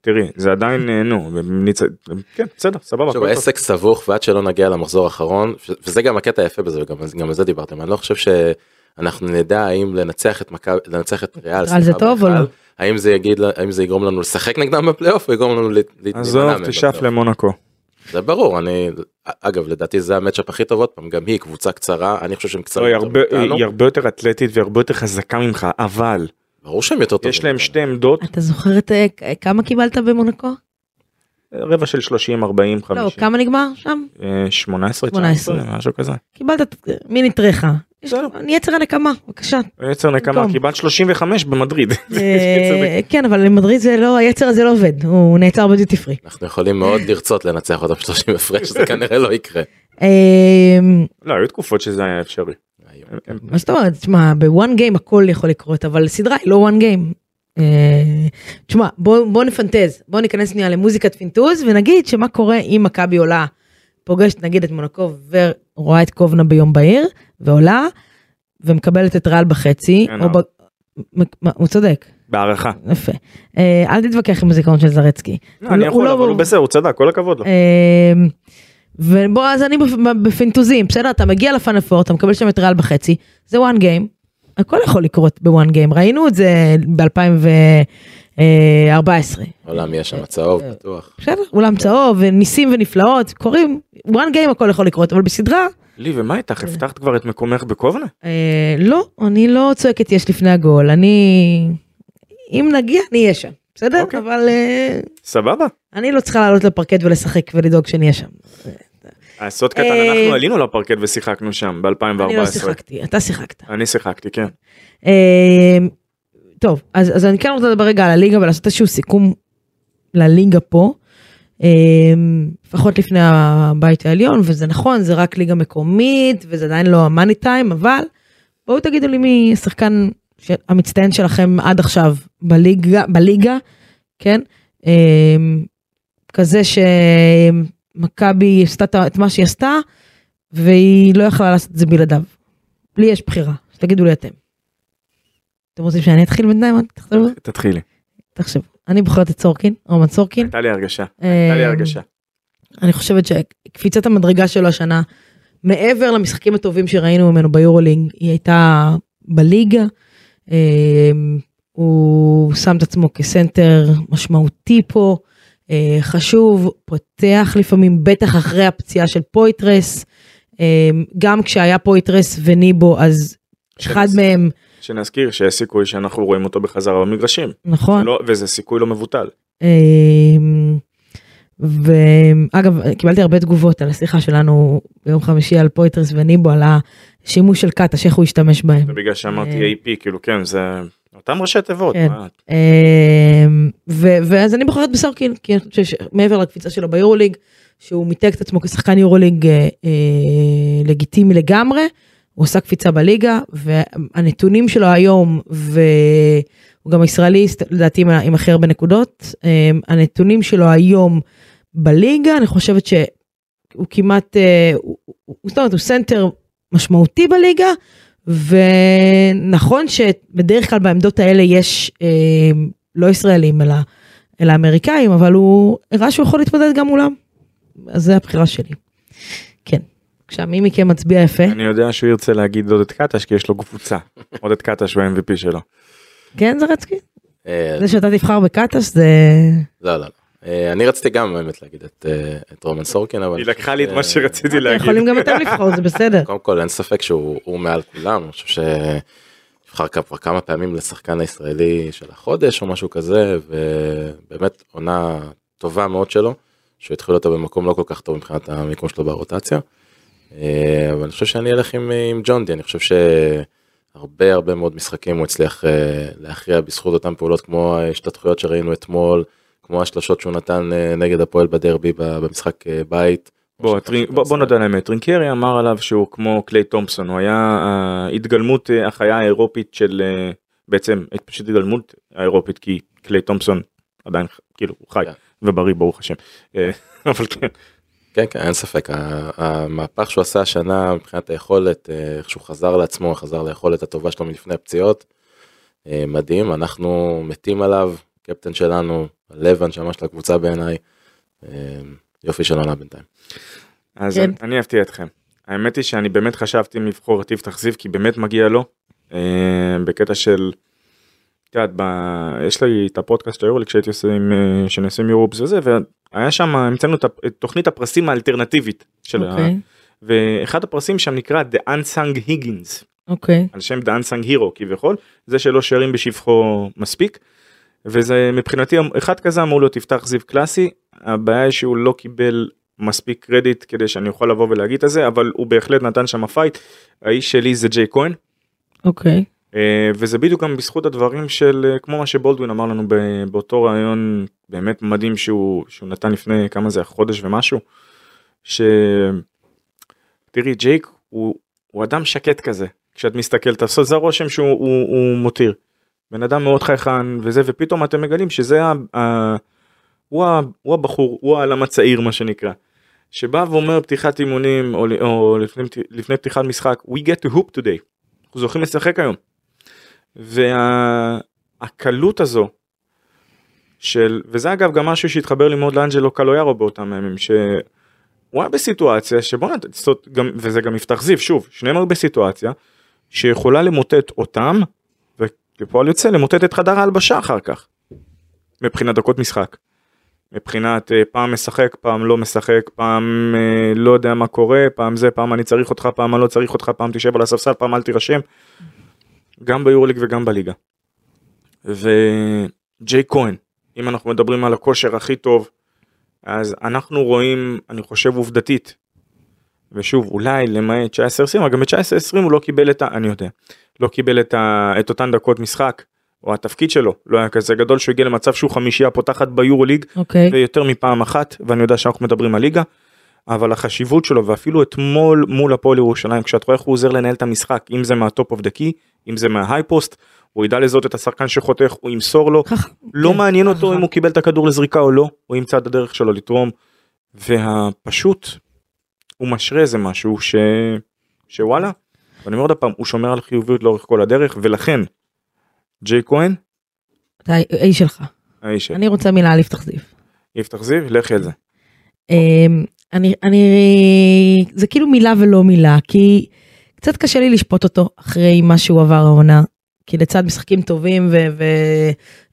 תראי זה עדיין אה, נו הם ניצ- כן בסדר סבבה. עכשיו. העסק סבוך ועד שלא נגיע למחזור האחרון וזה גם הקטע היפה בזה וגם גם על זה דיברתם אני לא חושב שאנחנו נדע האם לנצח את מכבי לנצח את ריאל זה טוב או לא? האם זה יגיד האם זה יגרום לנו לשחק נגדם בפלייאוף או יגרום לנו ל- להימנע עזוב תשאף. למונקו. זה ברור אני אגב לדעתי זה המצ'אפ הכי טוב עוד פעם גם היא קבוצה קצרה אני חושב שהם לא, קצרים היא יותר הרבה- מאיתנו. היא הרבה יותר אתלטית והרבה יותר חזקה ממך אבל ברור שהם יותר טובים. יש להם. שתי עמדות אתה זוכר את אה, כמה קיבלת במונקו? רבע של 30 40 לא 50 כמה נגמר שם? אה, 18 18. 19 משהו כזה. קיבלת מיני טרחה. יצר הנקמה בבקשה. יצר נקמה במקום. קיבלת 35 במדריד. אה, כן אבל למדריד זה לא היצר הזה לא עובד הוא נעצר בדיוטי פרי. אנחנו יכולים מאוד לרצות לנצח אותם 30 הפרש זה כנראה לא יקרה. אה, לא היו תקופות שזה היה אפשרי. הם- מה זאת אומרת, תשמע, בוואן גיים הכל יכול לקרות, אבל סדרה היא לא וואן גיים. תשמע, בוא, בוא נפנטז, בוא ניכנס שנייה למוזיקת פינטוז ונגיד שמה קורה אם מכבי עולה, פוגשת נגיד את מונקו ורואה את קובנה ביום בהיר, ועולה, ומקבלת את ריאל בחצי, אין או ב... הוא צודק, בהערכה. יפה. אה, אל תתווכח עם הזיכרון של זרצקי. לא, הוא אני לא- יכול לא- אבל הוא בסדר הוא צדק כל הכבוד לו. אמ, ובוא אז אני בפ- בפינטוזים בסדר אתה מגיע לפיינל פור אתה מקבל שם את ריאל בחצי זה one game הכל יכול לקרות ב one game ראינו את זה ב2014 אולם יש שם צהוב אה, בטוח. בסדר אולם צהוב וניסים ונפלאות קורים one game הכל יכול לקרות אבל בסדרה לי ומה איתך הבטחת כבר את מקומך בקובנה? אה, לא אני לא צועקת יש לפני הגול אני אם נגיע אני אהיה שם בסדר אוקיי. אבל אה, סבבה. אני לא צריכה לעלות לפרקט ולשחק ולדאוג שנהיה שם. הסוד קטן אה, אנחנו עלינו לפרקט ושיחקנו שם ב2014. אני לא שיחקתי אתה שיחקת. אני שיחקתי כן. אה, טוב, אז, אז אני כן רוצה לדבר רגע על הליגה ולעשות איזשהו סיכום לליגה פה. אה, לפחות לפני הבית העליון, וזה נכון, זה רק ליגה מקומית, וזה עדיין לא המאני טיים, אבל בואו תגידו לי מי השחקן ש- המצטיין שלכם עד עכשיו בליגה, בליגה, כן? כזה שמכבי עשתה את- מה שהיא עשתה, והיא לא יכלה לעשות את זה בלעדיו. לי יש בחירה, אז תגידו לי אתם. אתם רוצים שאני אתחיל בינתיים? תתחילי. תחשב, אני בוחרת את סורקין, רומן סורקין. הייתה לי הרגשה, הייתה לי אה, הרגשה. אני חושבת שקפיצת המדרגה שלו השנה, מעבר למשחקים הטובים שראינו ממנו ביורוליג, היא הייתה בליגה. אה, הוא שם את עצמו כסנטר משמעותי פה, אה, חשוב, פותח לפעמים, בטח אחרי הפציעה של פויטרס. אה, גם כשהיה פויטרס וניבו, אז אחד מהם, שנזכיר שיש סיכוי שאנחנו רואים אותו בחזרה במגרשים. נכון? לא, וזה סיכוי לא מבוטל. אמ, ואגב קיבלתי הרבה תגובות על השיחה שלנו ביום חמישי על פויטרס וניבו על השימוש של קאטש איך הוא השתמש בהם. זה בגלל שאמרתי אה. AP, כאילו כן, זה אותם ראשי תיבות. כן. אמ, ואז אני בוחרת בסורקין כי אני חושבת שמעבר לקפיצה שלו ביורוליג שהוא מיתג את עצמו כשחקן יורוליג אה, אה, לגיטימי לגמרי הוא עושה קפיצה בליגה והנתונים שלו היום והוא גם ישראלי לדעתי עם הכי הרבה נקודות אמ, הנתונים שלו היום בליגה אני חושבת שהוא כמעט אה, זאת אומרת, הוא סנטר משמעותי בליגה ונכון שבדרך כלל בעמדות האלה יש אה, לא ישראלים אלא, אלא אמריקאים אבל הוא הראה שהוא יכול להתמודד גם מולם. אז זה הבחירה שלי. כן. עכשיו מי מכם מצביע יפה? אני יודע שהוא ירצה להגיד עודד קטש כי יש לו קבוצה. עודד קטש הוא ה-MVP שלו. כן זרצקי? אה, זה שאתה תבחר בקטש זה... לא, לא, לא. אני רציתי גם באמת להגיד את, אה, את רומן סורקין, אבל... היא לקחה לי את אה, מה שרציתי אתם להגיד. יכולים גם אתם לבחור זה בסדר. קודם כל אין ספק שהוא הוא מעל כולם, אני חושב שנבחר כבר כמה פעמים לשחקן הישראלי של החודש או משהו כזה, ובאמת עונה טובה מאוד שלו, שהוא התחיל אותה במקום לא כל כך טוב מבחינת המיקום שלו ברוטציה. אה, אבל אני חושב שאני אלך עם, עם ג'ון די, אני חושב שהרבה הרבה מאוד משחקים הוא הצליח אה, להכריע בזכות אותן פעולות כמו ההשתתחויות שראינו אתמול, כמו השלשות שהוא נתן אה, נגד הפועל בדרבי במשחק אה, בית. בוא, טרין- בוא, בוא נודה על האמת, טרינקרי אמר עליו שהוא כמו קליי תומפסון, הוא היה אה, החיה האירופית של, בעצם פשוט התגלמות האירופית כי קליי תומפסון עדיין כאילו הוא חי כן. ובריא ברוך השם, אבל כן, כן, כן, אין ספק, המהפך שהוא עשה השנה מבחינת היכולת, איך שהוא חזר לעצמו, חזר ליכולת הטובה שלו מלפני הפציעות, מדהים, אנחנו מתים עליו, קפטן שלנו, הלב הנשמה של הקבוצה בעיניי, אה, יופי של עונה בינתיים. אז כן. אני- אני אפתיע אתכם. האמת היא שאני באמת חשבתי אם לבחור את יפתח זיו כי באמת מגיע לו, אה, בקטע של, את יודעת, ב- יש לי את הפודקאסט של היורוליג שהייתי עושה עם, אה, שנעשה עם יורופס וזה, והיה שם, המצאנו את תוכנית הפרסים האלטרנטיבית של ה... אוקיי. ואחד הפרסים שם נקרא The Unsung Higgins, אוקיי. על שם The Unsung Hero כביכול, זה שלא שרים בשבחו מספיק, וזה מבחינתי אחד כזה אמור להיות יפתח זיו קלאסי, הבעיה היא שהוא לא קיבל מספיק קרדיט כדי שאני אוכל לבוא ולהגיד את זה, אבל הוא בהחלט נתן שם פייט, האיש שלי זה ג'ייק כהן, אוקיי. אה, וזה בדיוק גם בזכות הדברים של אה, כמו מה שבולדווין אמר לנו באותו ראיון באמת מדהים שהוא שהוא נתן לפני כמה זה חודש ומשהו. ש... תראי ג'ייק הוא, הוא אדם שקט כזה כשאת מסתכלת זה הרושם שהוא הוא, הוא מותיר. בן אדם מאוד חייכן וזה ופתאום אתם מגלים שזה ה... ה... הוא, ה... הוא הבחור הוא העלם הצעיר מה שנקרא. שבא ואומר פתיחת אימונים או, או לפני, לפני פתיחת משחק we get to hoop today. אנחנו זוכים לשחק היום. והקלות הזו של וזה אגב גם משהו שהתחבר לי מאוד לאנג'לו קלויארו באותם הימים שהוא היה בסיטואציה שבוא גם וזה גם יפתח זיו שוב שניהם היו בסיטואציה שיכולה למוטט אותם וכפועל יוצא למוטט את חדר ההלבשה אחר כך. מבחינת דקות משחק. מבחינת אה, פעם משחק פעם לא משחק פעם אה, לא יודע מה קורה פעם זה פעם אני צריך אותך פעם אני לא צריך אותך פעם תשב על הספסל פעם אל תירשם. גם ביורליג וגם בליגה. וג'יי כהן אם אנחנו מדברים על הכושר הכי טוב אז אנחנו רואים אני חושב עובדתית. ושוב אולי למעט 19-20 אבל גם ב-19-20 הוא לא קיבל את ה... אני יודע. לא קיבל את, ה, את אותן דקות משחק או התפקיד שלו לא היה כזה גדול שהוא הגיע למצב שהוא חמישייה פותחת ביורוליג אוקיי. ויותר מפעם אחת ואני יודע שאנחנו מדברים על ליגה. אבל החשיבות שלו ואפילו אתמול מול הפועל ירושלים כשאת רואה איך הוא עוזר לנהל את המשחק אם זה מה top of the key אם זה מה high post הוא ידע לזהות את השחקן שחותך הוא ימסור לו. לא כן, מעניין אותו. אם הוא קיבל את הכדור לזריקה או לא הוא ימצא את הדרך שלו לתרום. והפשוט הוא משרה איזה משהו ש... שוואלה ואני אומר עוד פעם הוא שומר על חיוביות לאורך כל הדרך ולכן ג'יי כהן אתה האיש שלך. האיש שלי. אני רוצה מילה על יפתח זיו. יפתח זיו, לכי על זה. אמ, אני, אני, זה כאילו מילה ולא מילה, כי קצת קשה לי לשפוט אותו אחרי מה שהוא עבר העונה. כי לצד משחקים טובים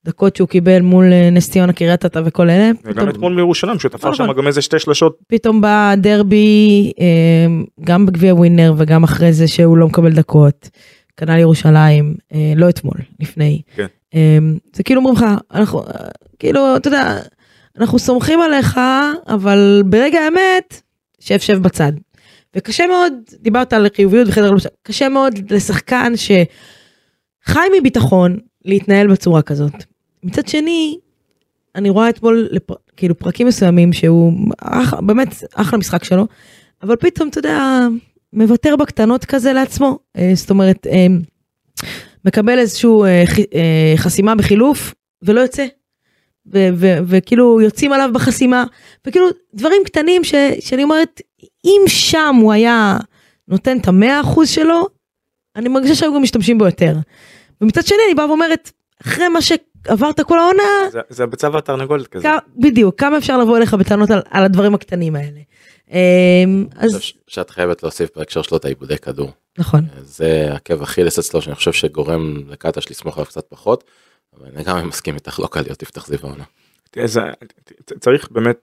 ודקות שהוא קיבל מול אה, נס ציונה קריית אתא וכל אלה, וגם פתאום, אתמול מירושלים, שתפר נכון. שם גם איזה שתי שלשות. פתאום בא דרבי, אמ, גם בגביע ווינר וגם אחרי זה שהוא לא מקבל דקות. כנ"ל ירושלים, אה, לא אתמול, לפני. כן. זה כאילו אומרים לך, אנחנו, אה, כאילו, אתה יודע, אנחנו סומכים עליך, אבל ברגע האמת, שב שב בצד. וקשה מאוד, דיברת על חיוביות וחדר קשה מאוד לשחקן שחי מביטחון להתנהל בצורה כזאת. מצד שני, אני רואה אתמול לפ... כאילו פרקים מסוימים שהוא אח... באמת אחלה משחק שלו, אבל פתאום אתה יודע, מוותר בקטנות כזה לעצמו, אה, זאת אומרת, אה, מקבל איזשהו אה. אה, חסימה בחילוף ולא יוצא. וכאילו יוצאים עליו בחסימה וכאילו דברים קטנים ש- שאני אומרת אם שם הוא היה נותן את המאה אחוז שלו אני מרגישה שהיו גם משתמשים בו יותר. ומצד שני אני באה ואומרת אחרי מה שעברת כל העונה זה- זה הביצה והתרנגולת כזה. כ- בדיוק כמה אפשר לבוא אליך בטענות על, על הדברים הקטנים האלה. אמ, אז שאת חייבת להוסיף בהקשר שלו את העיבודי כדור. נכון זה עקב אכילס אצלו שאני חושב שגורם לקטש לסמוך עליו קצת פחות. אבל אני גם מסכים איתך לא קל להיות יפתח זיו העונה. צריך באמת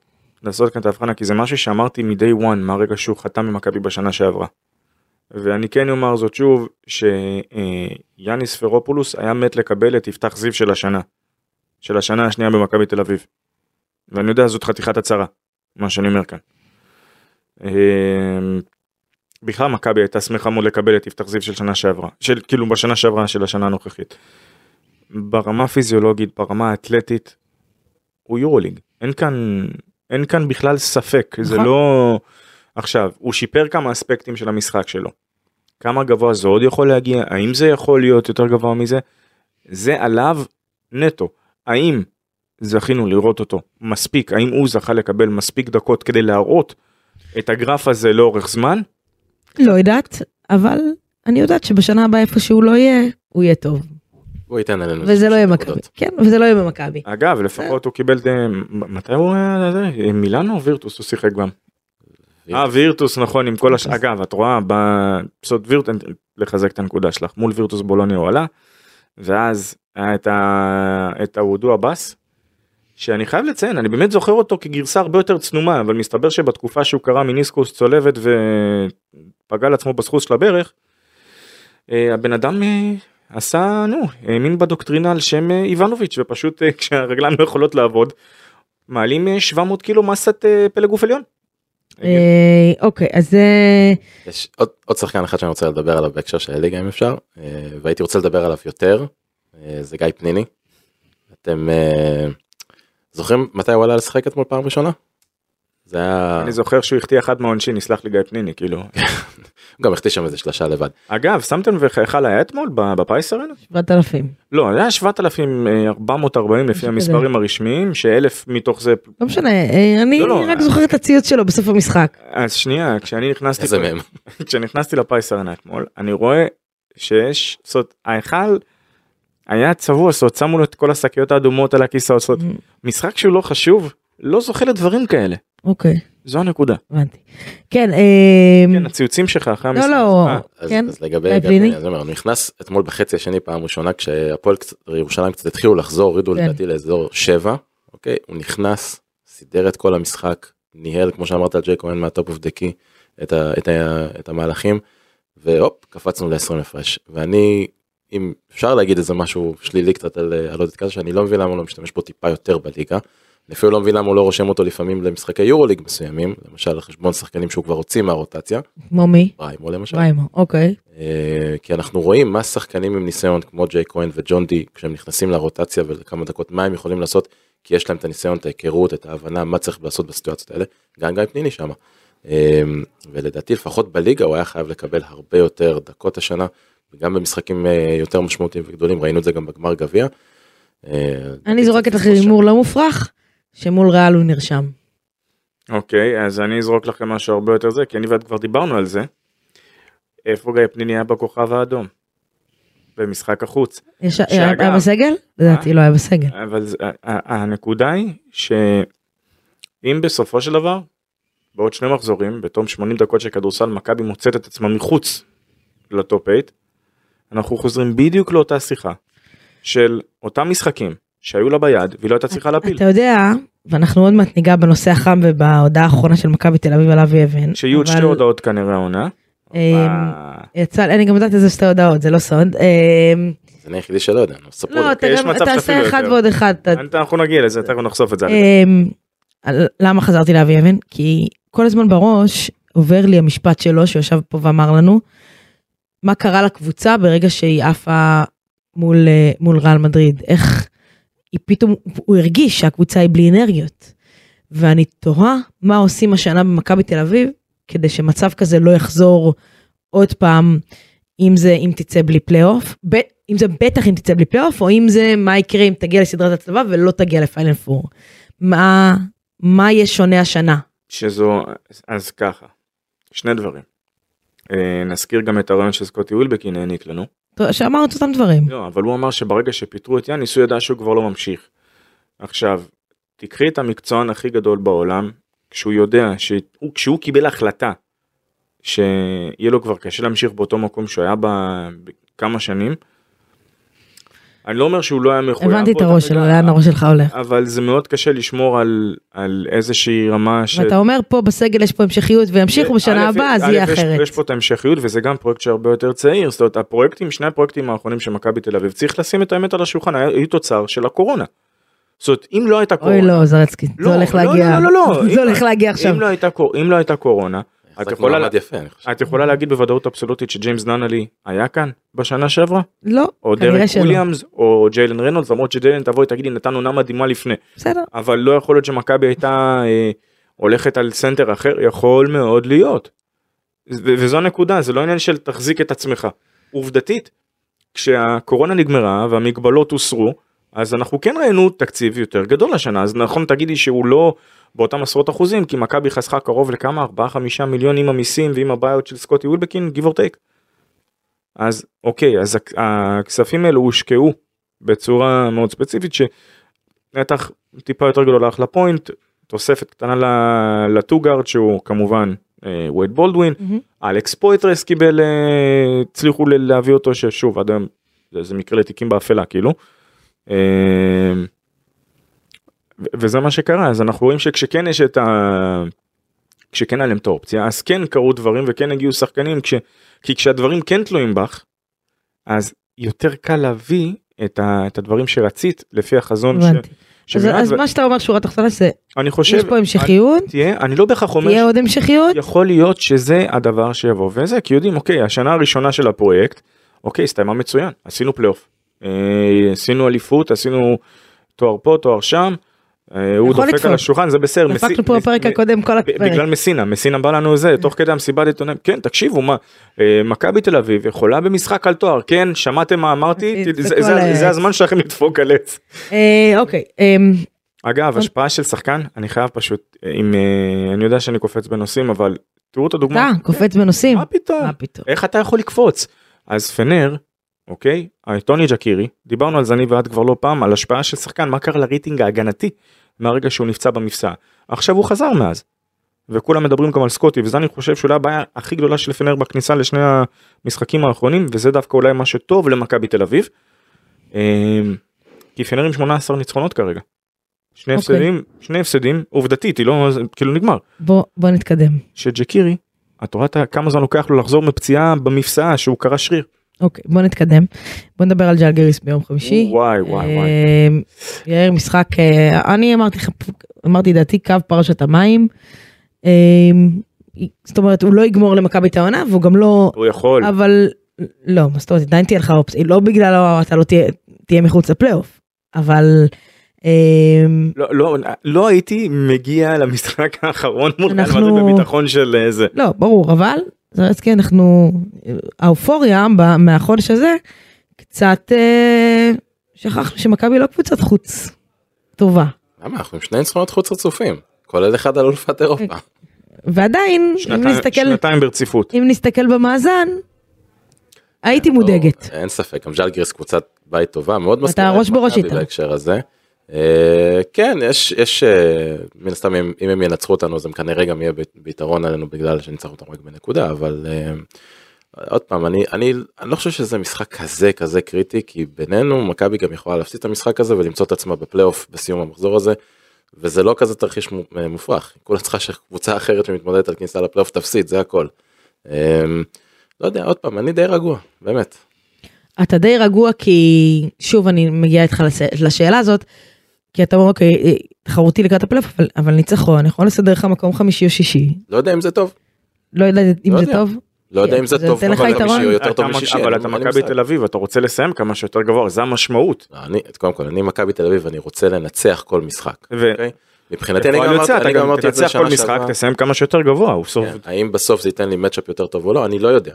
לעשות כאן את ההבחנה כי זה משהו שאמרתי מ-day one מהרגע שהוא חתם ממכבי בשנה שעברה. ואני כן אומר זאת שוב שיאניס פרופולוס היה מת לקבל את יפתח זיו של השנה. של השנה השנייה במכבי תל אביב. ואני יודע זאת חתיכת הצהרה מה שאני אומר כאן. אה, בכלל מכבי הייתה שמחה מאוד לקבל את יפתח זיו של שנה שעברה של כאילו בשנה שעברה של השנה הנוכחית. ברמה הפיזיולוגית ברמה האתלטית הוא יורוליג אין כאן אין כאן בכלל ספק זה נכון. לא עכשיו הוא שיפר כמה אספקטים של המשחק שלו. כמה גבוה זה עוד יכול להגיע האם זה יכול להיות יותר גבוה מזה זה עליו נטו האם זכינו לראות אותו מספיק האם הוא זכה לקבל מספיק דקות כדי להראות את הגרף הזה לאורך זמן לא יודעת אבל אני יודעת שבשנה הבאה איפה שהוא לא יהיה הוא יהיה טוב הוא ייתן עלינו. וזה לא יהיה. מכבי כן וזה לא יהיה במכבי אגב לפחות הוא קיבל אה, מתי הוא היה זה? מילאנו או וירטוס הוא שיחק גם. אה וירטוס נכון עם כל הש... אגב את רואה בסוד וירטוס לחזק את הנקודה שלך מול וירטוס בולוניה הוא עלה. ואז היה את, ה... את הוודו עבאס. שאני חייב לציין אני באמת זוכר אותו כגרסה הרבה יותר צנומה אבל מסתבר שבתקופה שהוא קרא מיניסקוס צולבת ופגע לעצמו בסחוס של הברך. אה, הבן אדם אה, עשה נו האמין בדוקטרינה על שם אה, איבנוביץ' ופשוט כשהרגליים לא יכולות לעבוד מעלים אה, 700 קילו מסת פלג גוף עליון. אה, אוקיי אז אה, יש עוד, עוד שחקן אחד שאני רוצה לדבר עליו בהקשר של הליגה אם אפשר אה, והייתי רוצה לדבר עליו יותר זה גיא פניני. אתם זוכרים מתי הוא עלה לשחק אתמול פעם ראשונה? זה היה אני זוכר שהוא החטיא אחד מהעונשין יסלח לי גיא פניני כאילו. הוא גם החטיא שם איזה שלושה לבד. אגב שמתם וחייכל היה אתמול ב- בפיס ארנה? 7,000 לא היה 7,440 לפי המספרים הרשמיים שאלף מתוך זה לא משנה אה, אני לא, לא. רק זוכר את הציוץ שלו בסוף המשחק. אז שנייה כשאני נכנסתי איזה מהם? כשנכנסתי לפיס ארנה אתמול אני רואה שיש זאת אומרת, ההיכל היה צבוע זאת אומרת, שמו לו את כל השקיות האדומות על הכיסאות זאת אומרת, משחק שהוא לא חשוב לא זוכה לדברים כאלה אוקיי זו הנקודה. הבנתי כן אה, כן הציוצים שלך אחרי לא המשחק. לא אה, אז, כן אז לגבי? פניני, אז אני אומר, נכנס אתמול בחצי השני פעם ראשונה כשהפועל ירושלים קצת התחילו לחזור הורידו כן. לדעתי לאזור 7 אוקיי הוא נכנס סידר את כל המשחק ניהל כמו שאמרת על ג'ייק כהן מה top of the key את, המהלכים והופ קפצנו ל-20 הפרש ואני אם אפשר להגיד איזה משהו שלילי קצת על אה, עודד קטש שאני לא מבין למה הוא לא משתמש בו טיפה יותר בליגה. אני אפילו לא מבין למה הוא לא רושם אותו לפעמים למשחקי יורוליג מסוימים למשל על חשבון שחקנים שהוא כבר הוציא מהרוטציה כמו מי? פריימו למשל. ויימו אוקיי אה, כי אנחנו רואים מה שחקנים עם ניסיון כמו ג'יי כהן וג'ון די כשהם נכנסים לרוטציה ולכמה דקות מה הם יכולים לעשות כי יש להם את הניסיון את ההיכרות את ההבנה מה צריך לעשות בסיטואציות האלה גם גיא פניני שם. ולדעתי לפחות בליגה הוא היה חייב לקבל הרבה יותר דקות השנה וגם במשחקים אה, יותר משמעותיים וגדולים ראינו את זה גם בגמר גביע. אה, אני זורקת לך. הימור לא מופרך שמול ריאל הוא נרשם. אוקיי אז אני אזרוק לכם משהו הרבה יותר זה כי אני ואת כבר דיברנו על זה. איפה גיא פניני היה בכוכב האדום? במשחק החוץ. יש- שאגב- היה בסגל? לדעתי לא היה בסגל. אבל הנקודה היא שאם בסופו של דבר בעוד שני מחזורים בתום 80 דקות של כדורסל מכבי מוצאת את עצמה מחוץ לטופ 8 אנחנו חוזרים בדיוק לאותה שיחה של אותם משחקים שהיו לה ביד והיא לא הייתה צריכה להפיל אתה יודע, ואנחנו עוד מעט ניגע בנושא החם ובהודעה האחרונה של מכבי תל אביב על אבי אבן. שיהיו עוד שתי הודעות כנראה העונה. ב- יצא, אני גם יודעת איזה שתי הודעות, זה לא סוד. זה אני היחידי שלא יודע, נו, ספרו לי. לא, אתה יש גם תעשה אחד. ועוד אחד. אנחנו נגיע לזה תכף נחשוף את זה. על- למה חזרתי לאבי אבן? כי כל הזמן בראש עובר לי המשפט שלו שישב פה ואמר לנו, מה קרה לקבוצה ברגע שהיא עפה מול, אה, מול ריאל מדריד, איך היא פתאום, הוא הרגיש שהקבוצה היא בלי אנרגיות. ואני תוהה מה עושים השנה במכבי תל אביב כדי שמצב כזה לא יחזור עוד פעם, אם זה אם תצא בלי פלייאוף, אם זה בטח אם תצא בלי פלייאוף, או אם זה מה יקרה אם תגיע לסדרת הצלבה ולא תגיע לפיינל פור. מה, מה יהיה שונה השנה? שזו אז ככה שני דברים. אה, נזכיר גם את הרעיון שסקוטי ווילבקין העניק לנו. טוב, שאמרת אותם דברים. לא, אבל הוא אמר שברגע שפיטרו את יאניס הוא ידע שהוא כבר לא ממשיך. עכשיו, תקחי את המקצוען הכי גדול בעולם, כשהוא יודע, שהוא, כשהוא קיבל החלטה שיהיה לו כבר קשה להמשיך באותו מקום שהוא היה בכמה שנים, אני לא אומר שהוא לא היה מחויב. הבנתי את הראש שלו, לאן הראש שלך הולך. אבל זה מאוד קשה לשמור על, על איזושהי רמה של... ואתה אומר פה בסגל יש פה המשכיות וימשיכו בשנה הבאה אז יהיה אחרת. יש פה את ההמשכיות וזה גם פרויקט שהרבה יותר צעיר, זאת אומרת הפרויקטים, שני הפרויקטים האחרונים של מכבי תל אביב, צריך לשים את האמת על השולחן, היו תוצר של הקורונה. זאת אומרת, אם לא הייתה אוי קורונה, לא זרצקי, זה הולך לא, להגיע, לא, לא, לא, זה אם- הולך להגיע עכשיו. אם לא הייתה אם לא הייתה קורונה, את יכולה, מעמד יפה, אני חושב. את יכולה להגיד בוודאות אבסולוטית שג'יימס ננלי היה כאן בשנה שעברה, לא, או דרק. וויליאמס, או ג'יילן רנולדס, למרות שג'יילן תבואי תגידי נתנו עונה מדהימה לפני, בסדר. אבל לא יכול להיות שמכבי הייתה אה, הולכת על סנטר אחר, יכול מאוד להיות. ו- וזו הנקודה, זה לא עניין של תחזיק את עצמך. עובדתית, כשהקורונה נגמרה והמגבלות הוסרו, אז אנחנו כן ראינו תקציב יותר גדול השנה, אז נכון תגידי שהוא לא באותם עשרות אחוזים, כי מכבי חסכה קרוב לכמה 4-5 מיליון עם המיסים ועם הבעיות של סקוטי ווילבקין, give or take. אז אוקיי, אז הכ- הכספים האלו הושקעו בצורה מאוד ספציפית, שנתח טיפה יותר גדול הלך ל point, תוספת קטנה ל two guard שהוא כמובן אה, וייד בולדווין, מהמם. אלכס פויטרס קיבל, אה, הצליחו להביא אותו ששוב עד היום זה, זה מקרה לתיקים באפלה כאילו. ו- וזה מה שקרה אז אנחנו רואים שכשכן יש את ה... כשכן היה להם את האופציה אז כן קרו דברים וכן הגיעו שחקנים כש... כי כשהדברים כן תלויים בך אז יותר קל להביא את, ה... את הדברים שרצית לפי החזון ש... הבנתי. אז- שמיועד, אז ו- מה שאתה אומר שורה תחתונה זה, אני חושב יש פה המשכיות, תהיה אני לא בהכרח אומר תהיה עוד המשכיות, יכול להיות שזה הדבר שיבוא וזה כי יודעים אוקיי השנה הראשונה של הפרויקט אוקיי הסתיימה מצוין עשינו פלייאוף עשינו אליפות עשינו תואר פה תואר שם. אה, הוא דופק. על השולחן זה בסדר. דפקנו פה בפרק הקודם כל הפרק. בגלל מסינה מסינה בא לנו זה תוך כדי המסיבת עיתונאים כן תקשיבו מה אה, מכבי תל אביב יכולה במשחק על תואר כן שמעתם מה אמרתי זה- הזמן שלכם לדפוק על עץ. אה, אוקיי, אמ, אגב השפעה של שחקן אני חייב פשוט אה, אם אה, אני יודע שאני קופץ בנושאים אבל תראו את הדוגמה. אתה קופץ בנושאים? מה פתאום. איך אתה יכול לקפוץ? אז פנר, אוקיי, טוני ג'קירי, דיברנו על זה אני ואת כבר לא פעם, על השפעה של שחקן, מה קרה לריטינג ההגנתי מהרגע שהוא נפצע במפסע. עכשיו הוא חזר מאז. וכולם מדברים גם על סקוטי, וזה אני חושב שאולי הבעיה הכי גדולה של פנר בכניסה לשני המשחקים האחרונים, וזה דווקא אולי מה שטוב למכבי תל אביב. אה, כי פנר עם 18 ניצחונות כרגע. שני אוקיי. הפסדים, שני הפסדים, עובדתית, היא לא, כאילו נגמר. בוא בוא נתקדם. שג'קירי, את רואה כמה זמן לוקח לו לחזור מפציעה במפסעה שהוא קרע שריר. אוקיי, בוא נתקדם. בוא נדבר על ג'לגריס ביום חמישי. וואי וואי וואי. אמ, יאיר משחק, אה, אני אמרתי לך, אמרתי דעתי קו פרשת המים. אמ, זאת אומרת הוא לא יגמור למכבי את העונה והוא גם לא, הוא יכול. אבל לא, מה זאת אומרת עדיין תהיה לך אופציה, לא בגלל אתה לא תהיה, מחוץ לפלייאוף, אבל אמ, לא, לא, לא הייתי מגיע למשחק האחרון מול אנחנו- בביטחון של אה, זה. לא ברור אבל זרצקי אנחנו האופוריה מהחודש הזה קצת אה, שכחנו שמכבי לא קבוצת חוץ טובה למה אנחנו עם שני ניצחונות חוץ רצופים כולל אחד על אלופת אירופה. ועדיין אם שנתיים- נסתכל שנתיים ברציפות. אם נסתכל במאזן הייתי לא, מודאגת. אין ספק, גם ז'לגיריס קבוצת בית טובה, מאוד אתה מזכירה את ראש בראש מכבי איתה. בהקשר הזה. אה, כן, יש, יש, אה, מן הסתם אם, הם ינצחו אותנו אז הם כנראה גם יהיה ביתרון עלינו בגלל שניצחנו אותם רק בנקודה, אבל אה, עוד פעם, אני, אני, אני לא חושב שזה משחק כזה כזה קריטי, כי בינינו מכבי גם יכולה להפסיד את המשחק הזה ולמצוא את עצמה בפלייאוף בסיום המחזור הזה. וזה לא כזה תרחיש מו- מופרך, כולה צריכה שקבוצה אחרת שמתמודדת על כניסה לפלייאוף תפסיד, זה הכל. לא יודע, עוד פעם, אני די רגוע, באמת. אתה די רגוע כי שוב אני מגיעה איתך לש- לשאלה הזאת. כי אתה אומר אוקיי אה, תחרותי לקראת הפלייאוף אבל, אבל ניצחון יכול לסדר לך מקום חמישי או שישי לא יודע אם זה טוב, לא יודעת אם לא זה יודע. טוב. לא יודע כן, אם זה זה טוב אבל. חמישי או יותר אתה טוב משישי, אבל אתה מכבי. תל אביב אתה רוצה לסיים כמה שיותר גבוה זה המשמעות. לא, אני, קודם כל, אני מכבי תל אביב, אני רוצה לנצח כל משחק, אוקיי? מבחינתי אני גם אמרתי, אני גם את זה תנצח כל שנה משחק שעברה. תסיים כמה שיותר גבוה. כן, האם בסוף זה ייתן לי מצ'אפ יותר טוב או לא, אני לא יודע.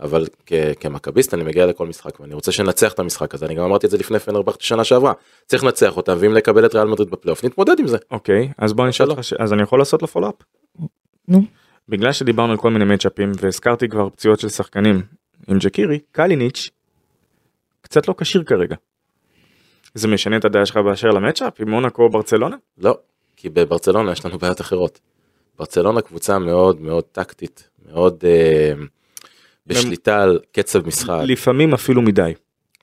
אבל כ- כמכביסט אני מגיע לכל משחק ואני רוצה שנצח את המשחק הזה, אני גם אמרתי את זה לפני פנרבכט שנה שעברה. צריך לנצח אותה, ואם נקבל את ריאל מדריד בפלייאוף, נתמודד עם זה. אוקיי אז בוא נשאל. אותך אז אני יכול לעשות לו follow up. נו. בגלל שדיברנו על כל מיני מצ'אפים והזכרתי כבר פציעות של שחקנים עם ג'קירי קליניץ' קצת לא כשיר כרגע. זה משנה את הדעה שלך באשר ל matchup עם מונקו או ברצלונה? לא, כי בברצלונה יש לנו בעיות אחרות. ברצלונה קבוצה מאוד מאוד טקטית, מאוד אה, בשליטה על קצב משחק. לפעמים אפילו מדי.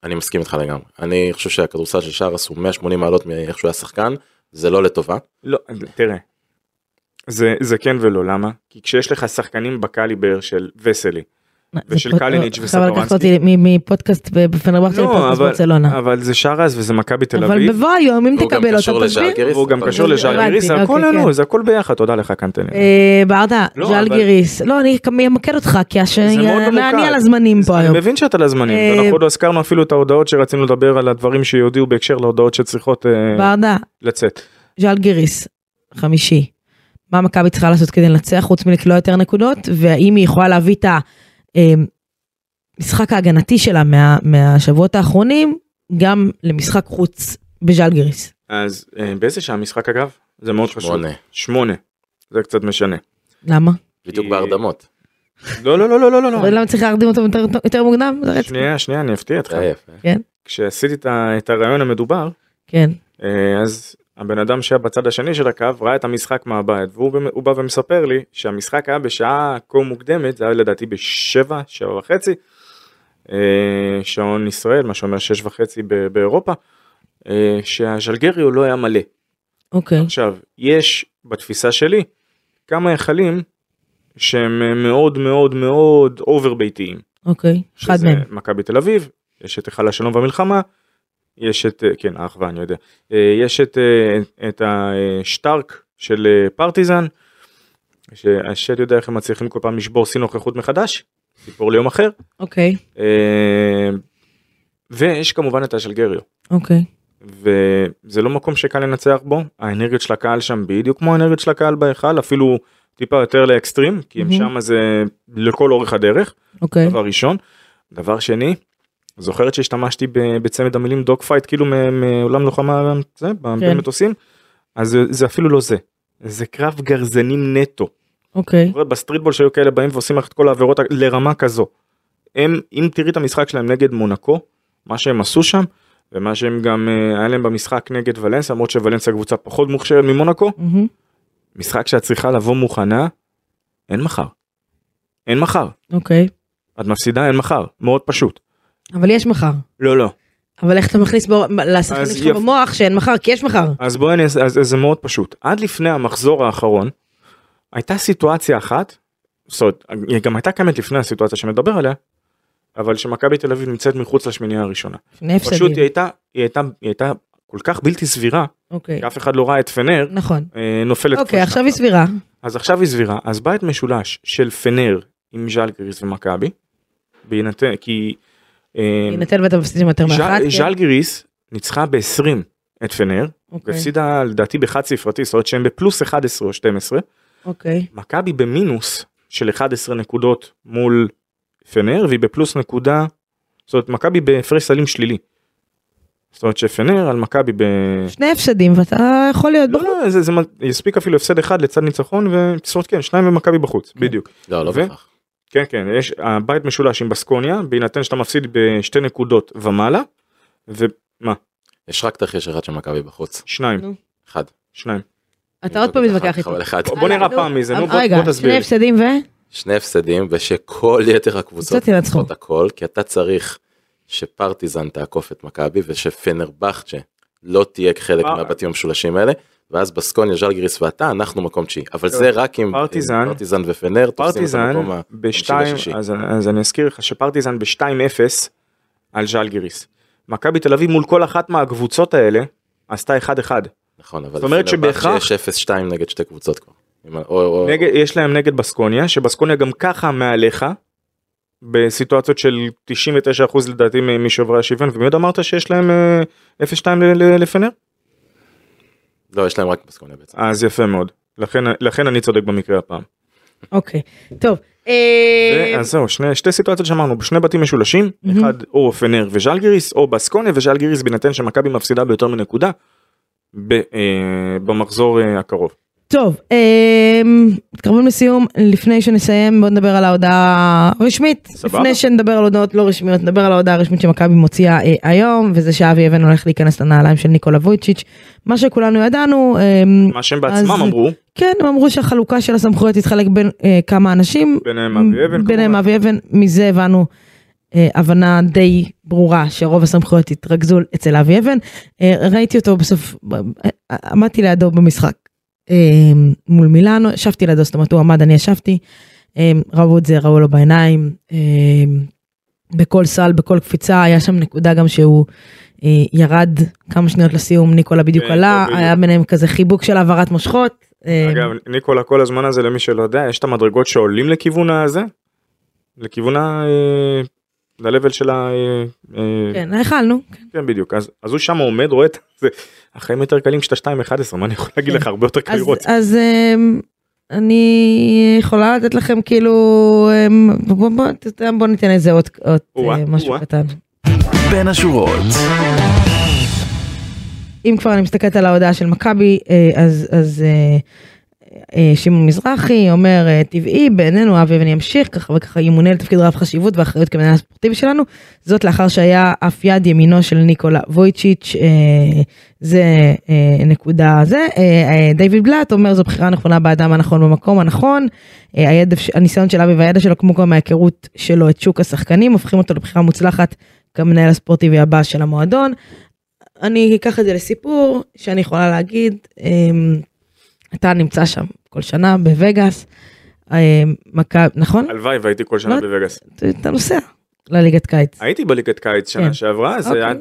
אני מסכים איתך לגמרי. אני חושב שהכדורסל של שרס הוא 180 מעלות מאיך שהוא היה שחקן, זה לא לטובה. לא, תראה. זה, זה כן ולא, למה? כי כשיש לך שחקנים בקליבר של וסלי, ושל קליניץ' עכשיו לקחת וסטורנסקי. אותי מפודקאסט ב- בפנרבכט לא, לפודקאסט אבל, ברצלונה. אבל זה שרס וזה מכבי תל אבל אביב, בבוא היום אם תקבל אותה תסביר. והוא גם אבל- קשור לז'אלגיריס, זה הכל אוקיי, לנו, כן. זה הכל ביחד, תודה לך קנטנר. אה, ברדה, לא, ז'אלגיריס, לא אני אמקד אותך כי מאוד אני. על הזמנים פה אני היום. מבין שאתה לזמנים, אה, ואנחנו עוד לא הזכרנו אפילו את ההודעות שרצינו לדבר על הדברים שיודיעו בהקשר להודעות שצריכות אה, לצאת. ז'אלגיריס, חמישי. מה מכבי צריכה לעשות כדי לנצח חוץ מלקלוע יותר נקודות והאם היא יכולה להביא את המשחק ההגנתי שלה מה- מהשבועות האחרונים גם למשחק חוץ בז'אלגיריס. אז אה, באיזה שעה המשחק אגב? זה מאוד חשוב. שמונה. שמונה. זה קצת משנה. למה? בדיוק כי- בהרדמות. לא לא לא לא לא לא. אבל למה צריך להרדים אותו יותר- יותר מוקדם? שנייה שנייה אני אפתיע אותך. זה יפה. כשעשיתי את הרעיון המדובר כן. אה, אז הבן אדם שהיה בצד השני של הקו ראה את המשחק מהבית והוא בא ומספר לי שהמשחק היה בשעה כה מוקדמת זה היה לדעתי בשבע שבע וחצי אה, שעון ישראל מה שאומר שש וחצי באירופה אה, שהז'לגיריו לא היה מלא אוקיי. עכשיו יש בתפיסה שלי כמה היכלים שהם אה, מאוד מאוד מאוד over ביתיים אוקיי. אחד שזה מהם. מכבי תל אביב, יש את היכל השלום והמלחמה, יש את, אה, כן, האחווה, אני יודע, אה, יש את, אה, את השטארק של פרטיזן, שהשד יודע איך הם מצליחים כל פעם לשבור שיא נוכחות מחדש, סיפור ליום אחר, אוקיי. אה, ויש כמובן את הז'לגיריו, אוקיי. וזה לא מקום שקל לנצח בו, האנרגיות של הקהל שם בדיוק כמו האנרגיות של הקהל בהיכל, אפילו טיפה יותר לאקסטרים, כי הם מהמם. שם זה לכל אורך הדרך. אוקיי. דבר ראשון. דבר שני, זוכרת שהשתמשתי בצמד המילים dog fight כאילו מעולם לוחמה זה, כן. מטוסים? אז זה, אפילו לא זה. זה קרב גרזנים נטו. אוקיי. זוכרת ב streetball שהיו כאלה באים ועושים את כל העבירות לרמה כזו. הם, אם תראי את המשחק שלהם נגד מונקו, מה שהם עשו שם, ומה שהם גם, אה, היה להם במשחק נגד ולנסיה, למרות שוולנסיה קבוצה פחות מוכשרת ממונקו, מהמם. משחק שאת צריכה לבוא מוכנה, אין מחר. אין מחר. אוקיי. את מפסידה, אין מחר. מאוד פשוט. אבל יש מחר. לא, לא. אבל איך אתה מכניס בו- לשחקנים אז שלך יפ- במוח שאין מחר כי יש מחר. אז בואי אני אעשה, אז זה מאוד פשוט. עד לפני המחזור האחרון, הייתה סיטואציה אחת, זאת אומרת, היא גם הייתה קיימת לפני הסיטואציה שמדבר עליה, אבל שמכבי תל אביב נמצאת מחוץ לשמינייה הראשונה. שני פשוט. היא הייתה, היא הייתה, היא הייתה כל כך בלתי סבירה, אוקיי. כי אף אחד לא ראה את פנר, נכון. אה, נופלת. אוקיי עכשיו. היא סבירה. אז עכשיו היא סבירה, אז בית משולש של פנר עם ז'לגריס ומכבי, בהינתן, כי... אה, יינתן ואתה מפסידים יותר מאחת. ז'ל- כן? ז'לגיריס ניצחה ב-20 את פנר, אוקיי. והפסידה לדעתי בחד ספרתי, זאת אומרת שהם בפלוס 11 או 12, אוקיי. מכבי במינוס של 11 נקודות מול פנר, והיא בפלוס נקודה, זאת אומרת מכבי בהפרש סלים שלילי. זאת אומרת שפנר על מכבי ב... שני הפסדים ואתה יכול להיות לא, בחוץ. לא, זה, זה יספיק אפילו הפסד אחד לצד ניצחון, ו... זאת אומרת כן, שניים ומכבי בחוץ, בדיוק. לא, לא ו- בהכרח. כן כן יש הבית משולש עם בסקוניה בהינתן שאתה מפסיד בשתי נקודות ומעלה ומה יש רק תרחיש אחד של מכבי בחוץ. שניים נו. אחד. שניים אתה עוד פעם מתווכח איתי. אחד. בוא נראה נו, פעם מי זה נו בוא תסביר שני. הפסדים ו? שני הפסדים ושכל יתר הקבוצות ינצחו. עושות הכל כי אתה צריך שפרטיזן תעקוף את מכבי ושפנרבכצ'ה לא תהיה חלק מהבתים המשולשים האלה ואז בסקוניה ז'לגיריס ואתה אנחנו מקום תשיעי אבל זה רק אם פרטיזן- פרטיזן ופנר תופסים את המקום ה- בשתיים החמישי-לשישי. אז אז אני אזכיר לך שפרטיזן ב-2-0 על ז'לגיריס. מכבי תל אביב מול כל אחת מהקבוצות האלה עשתה 1-1. נכון אבל זאת אומרת שבהכרח- יש 0-2 נגד שתי קבוצות כבר. או- או- נגד, יש להם נגד בסקוניה שבסקוניה גם ככה מעליך בסיטואציות של 99% לדעתי משוברי השוויון ומי עוד אמרת שיש להם אה, 0-2 ל- ל- לפנר? לא יש להם רק בסקוניה בעצם. אז יפה מאוד לכן לכן אני צודק במקרה הפעם. אוקיי. טוב. אה, אז זהו שני שתי סיטואציות שאמרנו בשני בתים משולשים. אחד או פנר וז'לגיריס או בסקוניה וז'לגיריס בהינתן שמכבי מפסידה ביותר מנקודה ב- אה, במחזור אה, הקרוב. טוב, אמ, מתקרבים לסיום, לפני שנסיים בוא נדבר על ההודעה הרשמית. סבבה. לפני שנדבר על הודעות לא רשמיות, נדבר על ההודעה הרשמית שמכבי מוציאה אה, היום, וזה שאבי אבן הולך להיכנס לנעליים של ניקולה וויצ'יץ', מה שכולנו ידענו, אמ, מה שהם בעצמם אמרו כן, הם אמרו שהחלוקה של הסמכויות תתחלק בין אה, כמה אנשים, ביניהם אבי אבן ביניהם. אבי אבן, מזה הבנו אה, הבנה די ברורה שרוב הסמכויות יתרכזו אצל אבי אבן. ראיתי אותו בסוף, עמדתי לידו במשחק מול מילאנו, ישבתי לידו, זאת אומרת הוא עמד, אני ישבתי, אה, ראו את זה, ראו לו בעיניים, אה, בכל סל, בכל קפיצה, היה שם נקודה גם שהוא אה, ירד כמה שניות לסיום, ניקולה בדיוק כן, עלה, בדיוק. היה ביניהם כזה חיבוק של העברת מושכות. אגב ניקולה כל הזמן הזה למי שלא יודע יש את המדרגות שעולים לכיוון הזה לכיוון ל-level של ה... אה, אה, כן, האכלנו. כן בדיוק אז אז הוא שם עומד רואה את זה החיים יותר קלים כשאתה 2-11 מה אני יכול להגיד כן. לך הרבה יותר קל אז, לראות. אז אמ, אני יכולה לתת לכם כאילו אמ, בוא, בוא, אתה יודע, בוא ניתן איזה עוד, אה, משהו. קטן. בין השורות. אם כבר אני מסתכלת על ההודעה של מכבי אז אז שמעון מזרחי אומר אה, טבעי בעינינו אבי אבן ימשיך ככה וככה ימונה לתפקיד רב חשיבות ואחריות כמנהל הספורטיבי שלנו. זאת לאחר שהיה אף יד ימינו של ניקולה וויצ'יץ' אה, זה אה, נקודה זה. אה, אה, דיוויד בלאט אומר זו בחירה נכונה באדם הנכון במקום הנכון אה, הידע, הניסיון של אבי והידע שלו כמו גם ההיכרות שלו את שוק השחקנים הופכים אותו לבחירה מוצלחת כמנהל הספורטיבי הבא של המועדון. אני אקח את זה לסיפור שאני יכולה להגיד, אמ, אתה נמצא שם כל שנה בווגאס, אמ, מכבי, נכון? הלוואי והייתי כל שנה מה? בווגאס. אתה נוסע לליגת קיץ. הייתי בליגת קיץ שנה כן. שעברה אז אוקיי.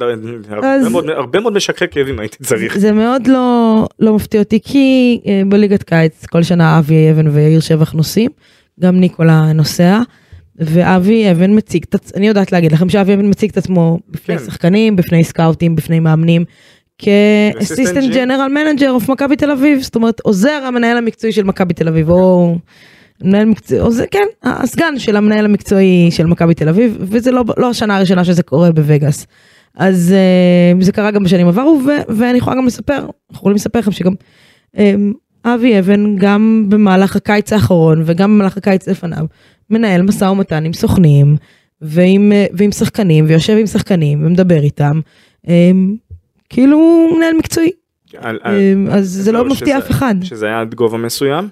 מאוד- הרבה מאוד משככי כאבים הייתי צריך. זה מאוד לא, לא מפתיע אותי כי אה, בליגת קיץ כל שנה אבי אבן ויאיר שבח נוסעים, גם ניקולה נוסע. ואבי אבן מציג את עצמו, אני יודעת להגיד לכם שאבי אבן מציג את עצמו בפני כן. שחקנים, בפני סקאוטים, בפני מאמנים, כ assistant general manager of מכבי תל אביב, זאת אומרת עוזר המנהל המקצועי של מכבי תל אביב, או מנהל מקצועי, או זה כן, הסגן של המנהל המקצועי של מכבי תל אביב, וזה לא, לא השנה הראשונה שזה קורה בווגאס. אז אה, זה קרה גם בשנים עברו, ו- ואני יכולה גם לספר, אנחנו יכולים לספר לכם שגם אה, אבי אבן גם במהלך הקיץ האחרון וגם במהלך הקיץ לפניו, מנהל משא ומתן עם סוכנים ועם, אה, ועם שחקנים, ויושב עם שחקנים ומדבר איתם, אה, כאילו הוא מנהל מקצועי, על- על- אה, אז זה לא מפתיע אף אחד. שזה היה עד גובה מסוים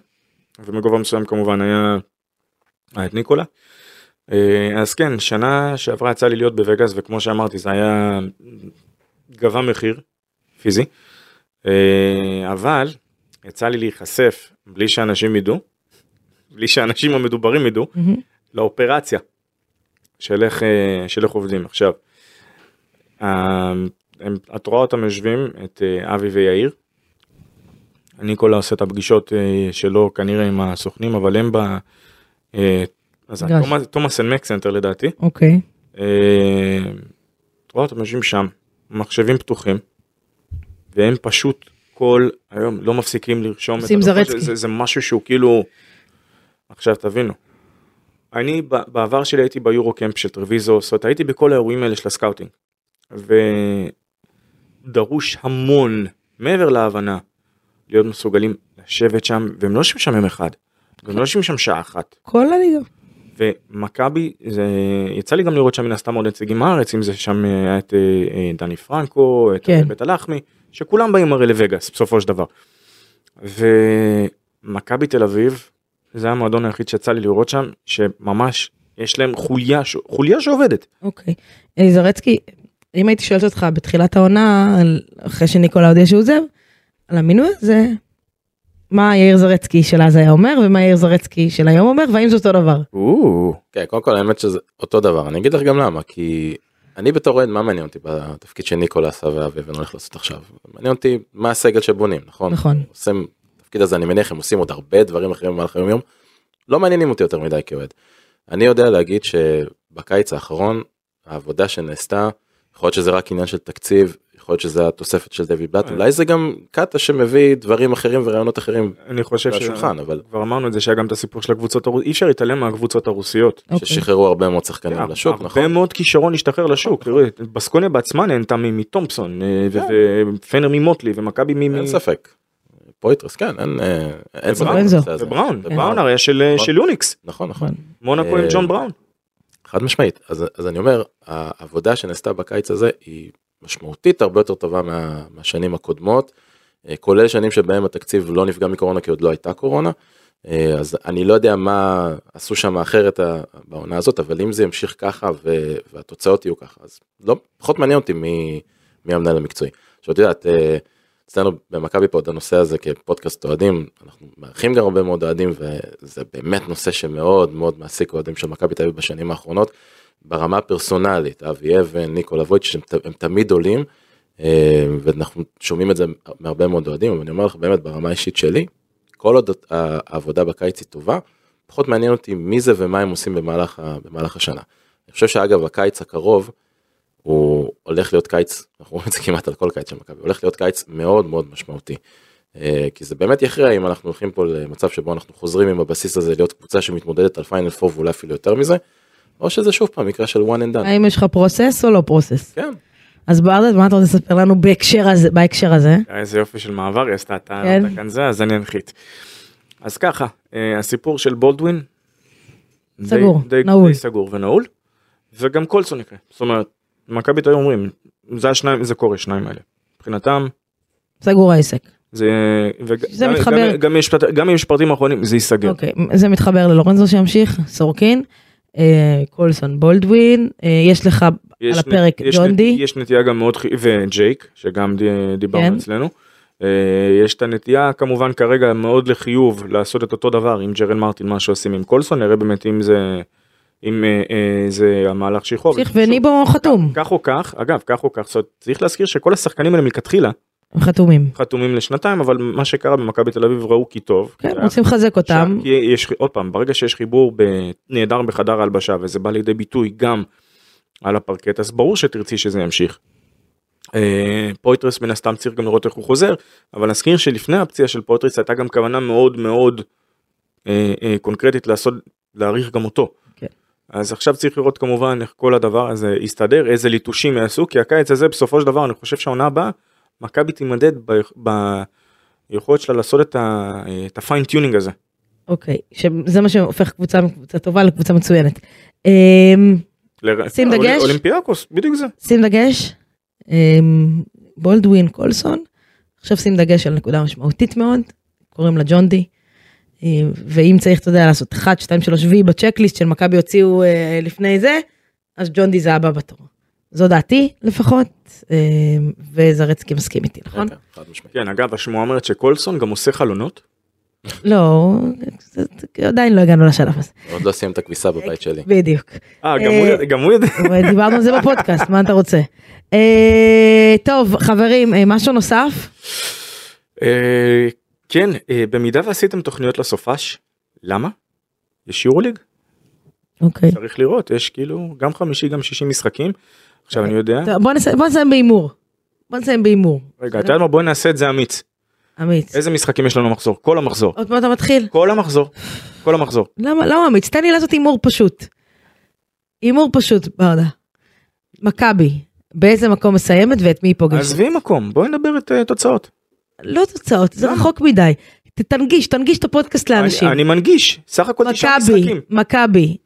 ומגובה מסוים כמובן היה היה את ניקולה. אה, אז כן שנה שעברה יצא לי להיות בווגאס וכמו שאמרתי זה היה גבה מחיר פיזי אה, אבל יצא לי להיחשף בלי שאנשים ידעו בלי שאנשים המדוברים ידעו מהמם. לאופרציה של איך, של איך עובדים עכשיו. הם, את רואה אותם יושבים את אה, אבי ויאיר. אני כל עושה את הפגישות אה, שלו כנראה עם הסוכנים אבל הם ב... אה, אז. Thomas and Mack Center לדעתי. אוקיי, את רואה אותם יושבים שם מחשבים פתוחים והם פשוט כל היום לא מפסיקים לרשום את הדוחות. זה, זה משהו שהוא כאילו עכשיו תבינו. אני בעבר שלי הייתי ב Eurocamp של טרוויזו זאת אומרת הייתי בכל האירועים האלה של ה scouting ודרוש המון מעבר להבנה להיות מסוגלים לשבת שם והם לא יושבים שם יום אחד. הם לא יושבים שם שעה אחת כל הליגה. ומכבי, זה, יצא לי גם לראות שם מן הסתם עוד נציגים מהארץ, אם זה שם אה, היה את אה, אה, דני פרנקו, את כן. בית הלחמי, שכולם באים הרי לווגאס בסופו של דבר. ומכבי תל אביב, זה המועדון היחיד שיצא לי לראות שם, שממש יש להם חוליה, חוליה שעובדת. אוקיי. אה, זרצקי, אם הייתי שואלת אותך בתחילת העונה, אחרי שניקולה הודיע שהוא עוזב, על המינוי הזה, מה יאיר זרצקי של אז היה אומר, ומה יאיר זרצקי של היום אומר, והאם זה אותו דבר? כן, קודם כל האמת שזה אותו דבר, אני אגיד לך גם למה, כי אני בתור אוהד, מה מעניין אותי בתפקיד שניקולה עשה ואביבן הולך לעשות עכשיו? מעניין אותי מה הסגל שבונים, נכון? נכון. עושים, תפקיד הזה אני מניח הם עושים עוד הרבה דברים אחרים במהלך היום יום, לא מעניינים אותי יותר מדי כאוהד. אני יודע להגיד שבקיץ האחרון, העבודה שנעשתה, יכול להיות שזה רק עניין של תקציב, יכול להיות שזה התוספת של דויד בלאט, אולי זה גם קאטה שמביא דברים אחרים ורעיונות אחרים אני חושב לשולחן, אבל כבר אמרנו את זה שהיה גם את הסיפור של הקבוצות הרוסיות, אי אפשר להתעלם מהקבוצות הרוסיות. אוקיי. ששחררו הרבה מאוד שחקנים לשוק, הרבה נכון? מאוד כישרון השתחרר לשוק, בסקוניה בעצמה נהנתה מתומפסון, אה, ו- ופנר ממוטלי, ומכבי מ... אין ספק. פויטרס כן אין אה, אין ספק. ובראון, ובראון. בראון הרי של נכון. יוניקס, נכון נכון מונאקו עם אה, ג'ון בראון. חד משמעית אז אז אני אומר העבודה שנעשתה בקיץ הזה היא משמעותית הרבה יותר טובה מה- מהשנים הקודמות אה, כולל שנים שבהם התקציב לא נפגע מקורונה כי עוד לא הייתה קורונה. אה, אז אני לא יודע מה עשו שם אחרת אה, בעונה הזאת אבל אם זה ימשיך ככה והתוצאות יהיו ככה אז לא פחות מעניין אותי מי המנהל המקצועי. עכשיו את יודעת אצלנו במכבי פה את הנושא הזה כפודקאסט אוהדים אנחנו מארחים גם הרבה מאוד אוהדים וזה באמת נושא שמאוד מאוד מעסיק אוהדים של מכבי תל אביב בשנים האחרונות. ברמה הפרסונלית אבי אבן ניקולה וויץ' שהם ת- הם תמיד עולים אה, ואנחנו שומעים את זה מהרבה מאוד אוהדים אבל אני אומר לך באמת ברמה האישית שלי כל עוד העבודה בקיץ היא טובה פחות מעניין אותי מי זה ומה הם עושים במהלך, במהלך השנה. אני חושב שאגב הקיץ הקרוב הוא הולך להיות קיץ, אנחנו רואים את זה כמעט על כל קיץ של מכבי, הולך להיות קיץ מאוד מאוד משמעותי. אה, כי זה באמת יכריע אם אנחנו הולכים פה למצב שבו אנחנו חוזרים עם הבסיס הזה להיות קבוצה שמתמודדת על פיינל פור ואולי אפילו יותר מזה, או שזה שוב פעם מקרה של one and done. האם יש לך פרוסס או לא פרוסס? כן, אז ברדד, מה אתה רוצה לספר לנו בהקשר הזה? בהקשר הזה? איזה יופי של מעבר היא עשתה, אתה כן. אתה כאן זה, אז אני אנחית. אז ככה, אה, הסיפור של בולדווין, די- סגור, די- נעול. די סגור ונעול, וגם קולסון יקרה, זאת אומרת, מכבי תל אביב אומרים, זה השניים, זה קורה, שניים האלה. מבחינתם, סגור העסק. זה, וג- זה גם- מתחבר. גם- גם גם אם יש פרטים אחרונים, זה ייסגר. אוקיי, זה מתחבר ללורנזו שימשיך, סורקין, אה, קולסון בולדווין, אה, יש לך יש על נ- הפרק יש ג'ון נ- די. יש נטייה גם מאוד וג'ייק, שגם די- דיברנו כן. אצלנו. אה, יש את הנטייה כמובן כרגע מאוד לחיוב לעשות את אותו דבר עם ג'רל מרטין, מה שעושים עם קולסון, נראה באמת אם זה, אם אה, אה, זה המהלך שחרור. שוב, וניבו חתום, כך או כך, אגב, כך או כך, זאת אומרת, צריך להזכיר שכל השחקנים האלה מלכתחילה חתומים. חתומים לשנתיים, אבל מה שקרה במכבי תל אביב ראו כי טוב. כן, רוצים לחזק אותם. כי יש עוד פעם ברגע שיש חיבור נהדר בחדר ההלבשה וזה בא לידי ביטוי גם על הפרקט אז ברור שתרצי שזה ימשיך. אה, פויטרס מן הסתם צריך גם לראות איך הוא חוזר אבל נזכיר שלפני הפציעה של פויטרס הייתה גם כוונה מאוד מאוד אה, אה, קונקרטית לעשות להעריך גם אותו. אז עכשיו צריך לראות כמובן איך כל הדבר הזה יסתדר איזה ליטושים יעשו כי הקיץ הזה בסופו של דבר אני חושב שהעונה הבאה מכבי תימדד ביכולת שלה לעשות את ה fine-tuning הזה. אוקיי, שזה מה שהופך קבוצה מקבוצה טובה לקבוצה מצוינת. אמ, שים דגש. אולימפיאקוס, בדיוק זה. שים דגש, אמ, בולדווין קולסון, עכשיו שים דגש על נקודה משמעותית מאוד, קוראים לה ג'ון די, ואם צריך, אתה יודע, לעשות 1, 2, 3 וי ב checklist של מכבי הוציאו אה, לפני זה, אז ג'ון די זה הבא בתור. זו דעתי לפחות, אמ, וזרצקי מסכים איתי, נכון? כן, משמעית. כן, אגב, השמועה אומרת שקולסון גם עושה חלונות. לא, עדיין לא הגענו לשלב הזה, עוד לא סיים את הכביסה בבית שלי. בדיוק. אה, גם הוא אה, יודע- דיברנו על זה בפודקאסט, מה אתה רוצה? אה, טוב, חברים, אה, משהו נוסף? כן, אה, במידה ועשיתם תוכניות לסופש, למה? יש יורוליג, אוקיי. צריך לראות, יש כאילו גם חמישי גם שישי משחקים. עכשיו אני יודע, בוא נסיים- בוא בהימור. בוא נסיים בהימור. רגע, אתה יודע מה, בואי נעשה את זה אמיץ. אמיץ. איזה משחקים יש לנו מחזור? כל המחזור. עוד פעם אתה מתחיל? כל המחזור. כל המחזור. למה, למה אמיץ? תן לי לעשות הימור פשוט. הימור פשוט, ברדה. מכבי, באיזה מקום מסיימת ואת מי היא פוגשת? עזבי מקום, בואי נדבר את אה, תוצאות. לא תוצאות, זה? רחוק מדי. תנגיש, תנגיש את הפודקאסט לאנשים. אני אני מנגיש, סך הכל תשעה משחקים. מכבי,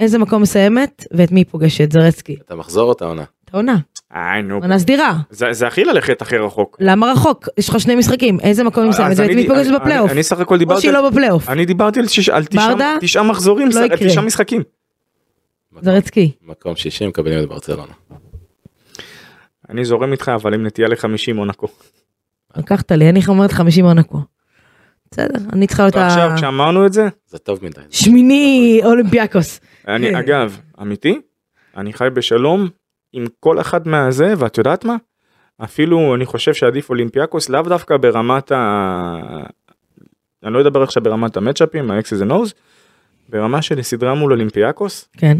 איזה מקום מסיימת ואת מי פוגשת? זרצקי. את המחזור או את העונה? את העונה, איי נו. עונה סדירה. זה זה הכי ללכת הכי רחוק. למה רחוק? יש לך שני משחקים, איזה מקום מסיימת ואת מי פוגשת אני- בפלייאוף? אני סך הכל או דיברתי שהיא על- לא בפלייאוף. אני דיברתי על שיש- על תשעה- מחזורים, לא על יקרה. תשעה משחקים. זרצקי. מקום 60 מקבלים את ברצלונה. אני זורם איתך אבל עם נטייה ל-50 מונקו. לקחת לי, אני אומרת 50 מונקו. בסדר, אני צריכה להיות ועכשיו. כשאמרנו את זה, זה טוב מדי. שמיני אולימפיאקוס. אני. אגב, אמיתי, אני חי בשלום עם כל אחד מהזה, ואת יודעת מה? אפילו אני חושב שעדיף אולימפיאקוס לאו דווקא ברמת ה... אני לא אדבר עכשיו ברמת המצ'אפים, ה X's and O's, ברמה של סדרה מול אולימפיאקוס, כן.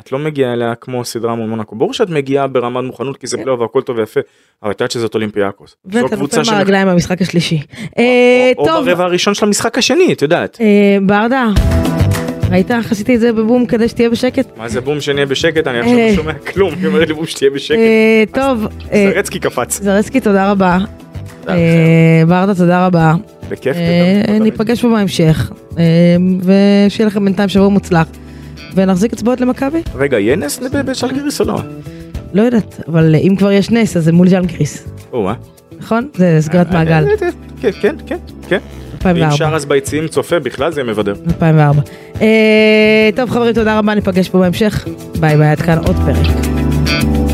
את לא מגיעה אליה כמו סדרה מול מונקו. ברור שאת מגיעה ברמת מוכנות כי זה כן. פלייאוף והכל טוב ויפה, אבל את יודעת שזאת אולימפיאקוס. ואתה נופל מהרגליים במשחק השלישי. אה, או טוב, ברבע הראשון של המשחק השני, את יודעת. אה, ברדה, ראית איך עשיתי את זה בבום כדי שתהיה בשקט? מה זה בום שנהיה בשקט, אני עכשיו אה. לא שומע כלום, היא אומרת לי בום שתהיה בשקט. אה, טוב, אה, זרצקי קפץ. זרסקי תודה רבה. אה, ברדה תודה רבה. בכיף. אה. ניפגש פה בהמשך. אה, ושיהיה לכם בינתיים שבוע מוצלח. ונחזיק אצבעות למכבי? רגע, יהיה נס בז'לגיריס או לא? לא יודעת, אבל אם כבר יש נס אז זה מול ז'לגיריס. או-אה. נכון? זה סגירת אה, מעגל. אה, כן, כן, כן, כן. אם 2004. שאראס ביציעים צופה בכלל זה מבדר. 2004. אה, טוב חברים תודה רבה ניפגש פה בהמשך. ביי ביי עד כאן עוד פרק.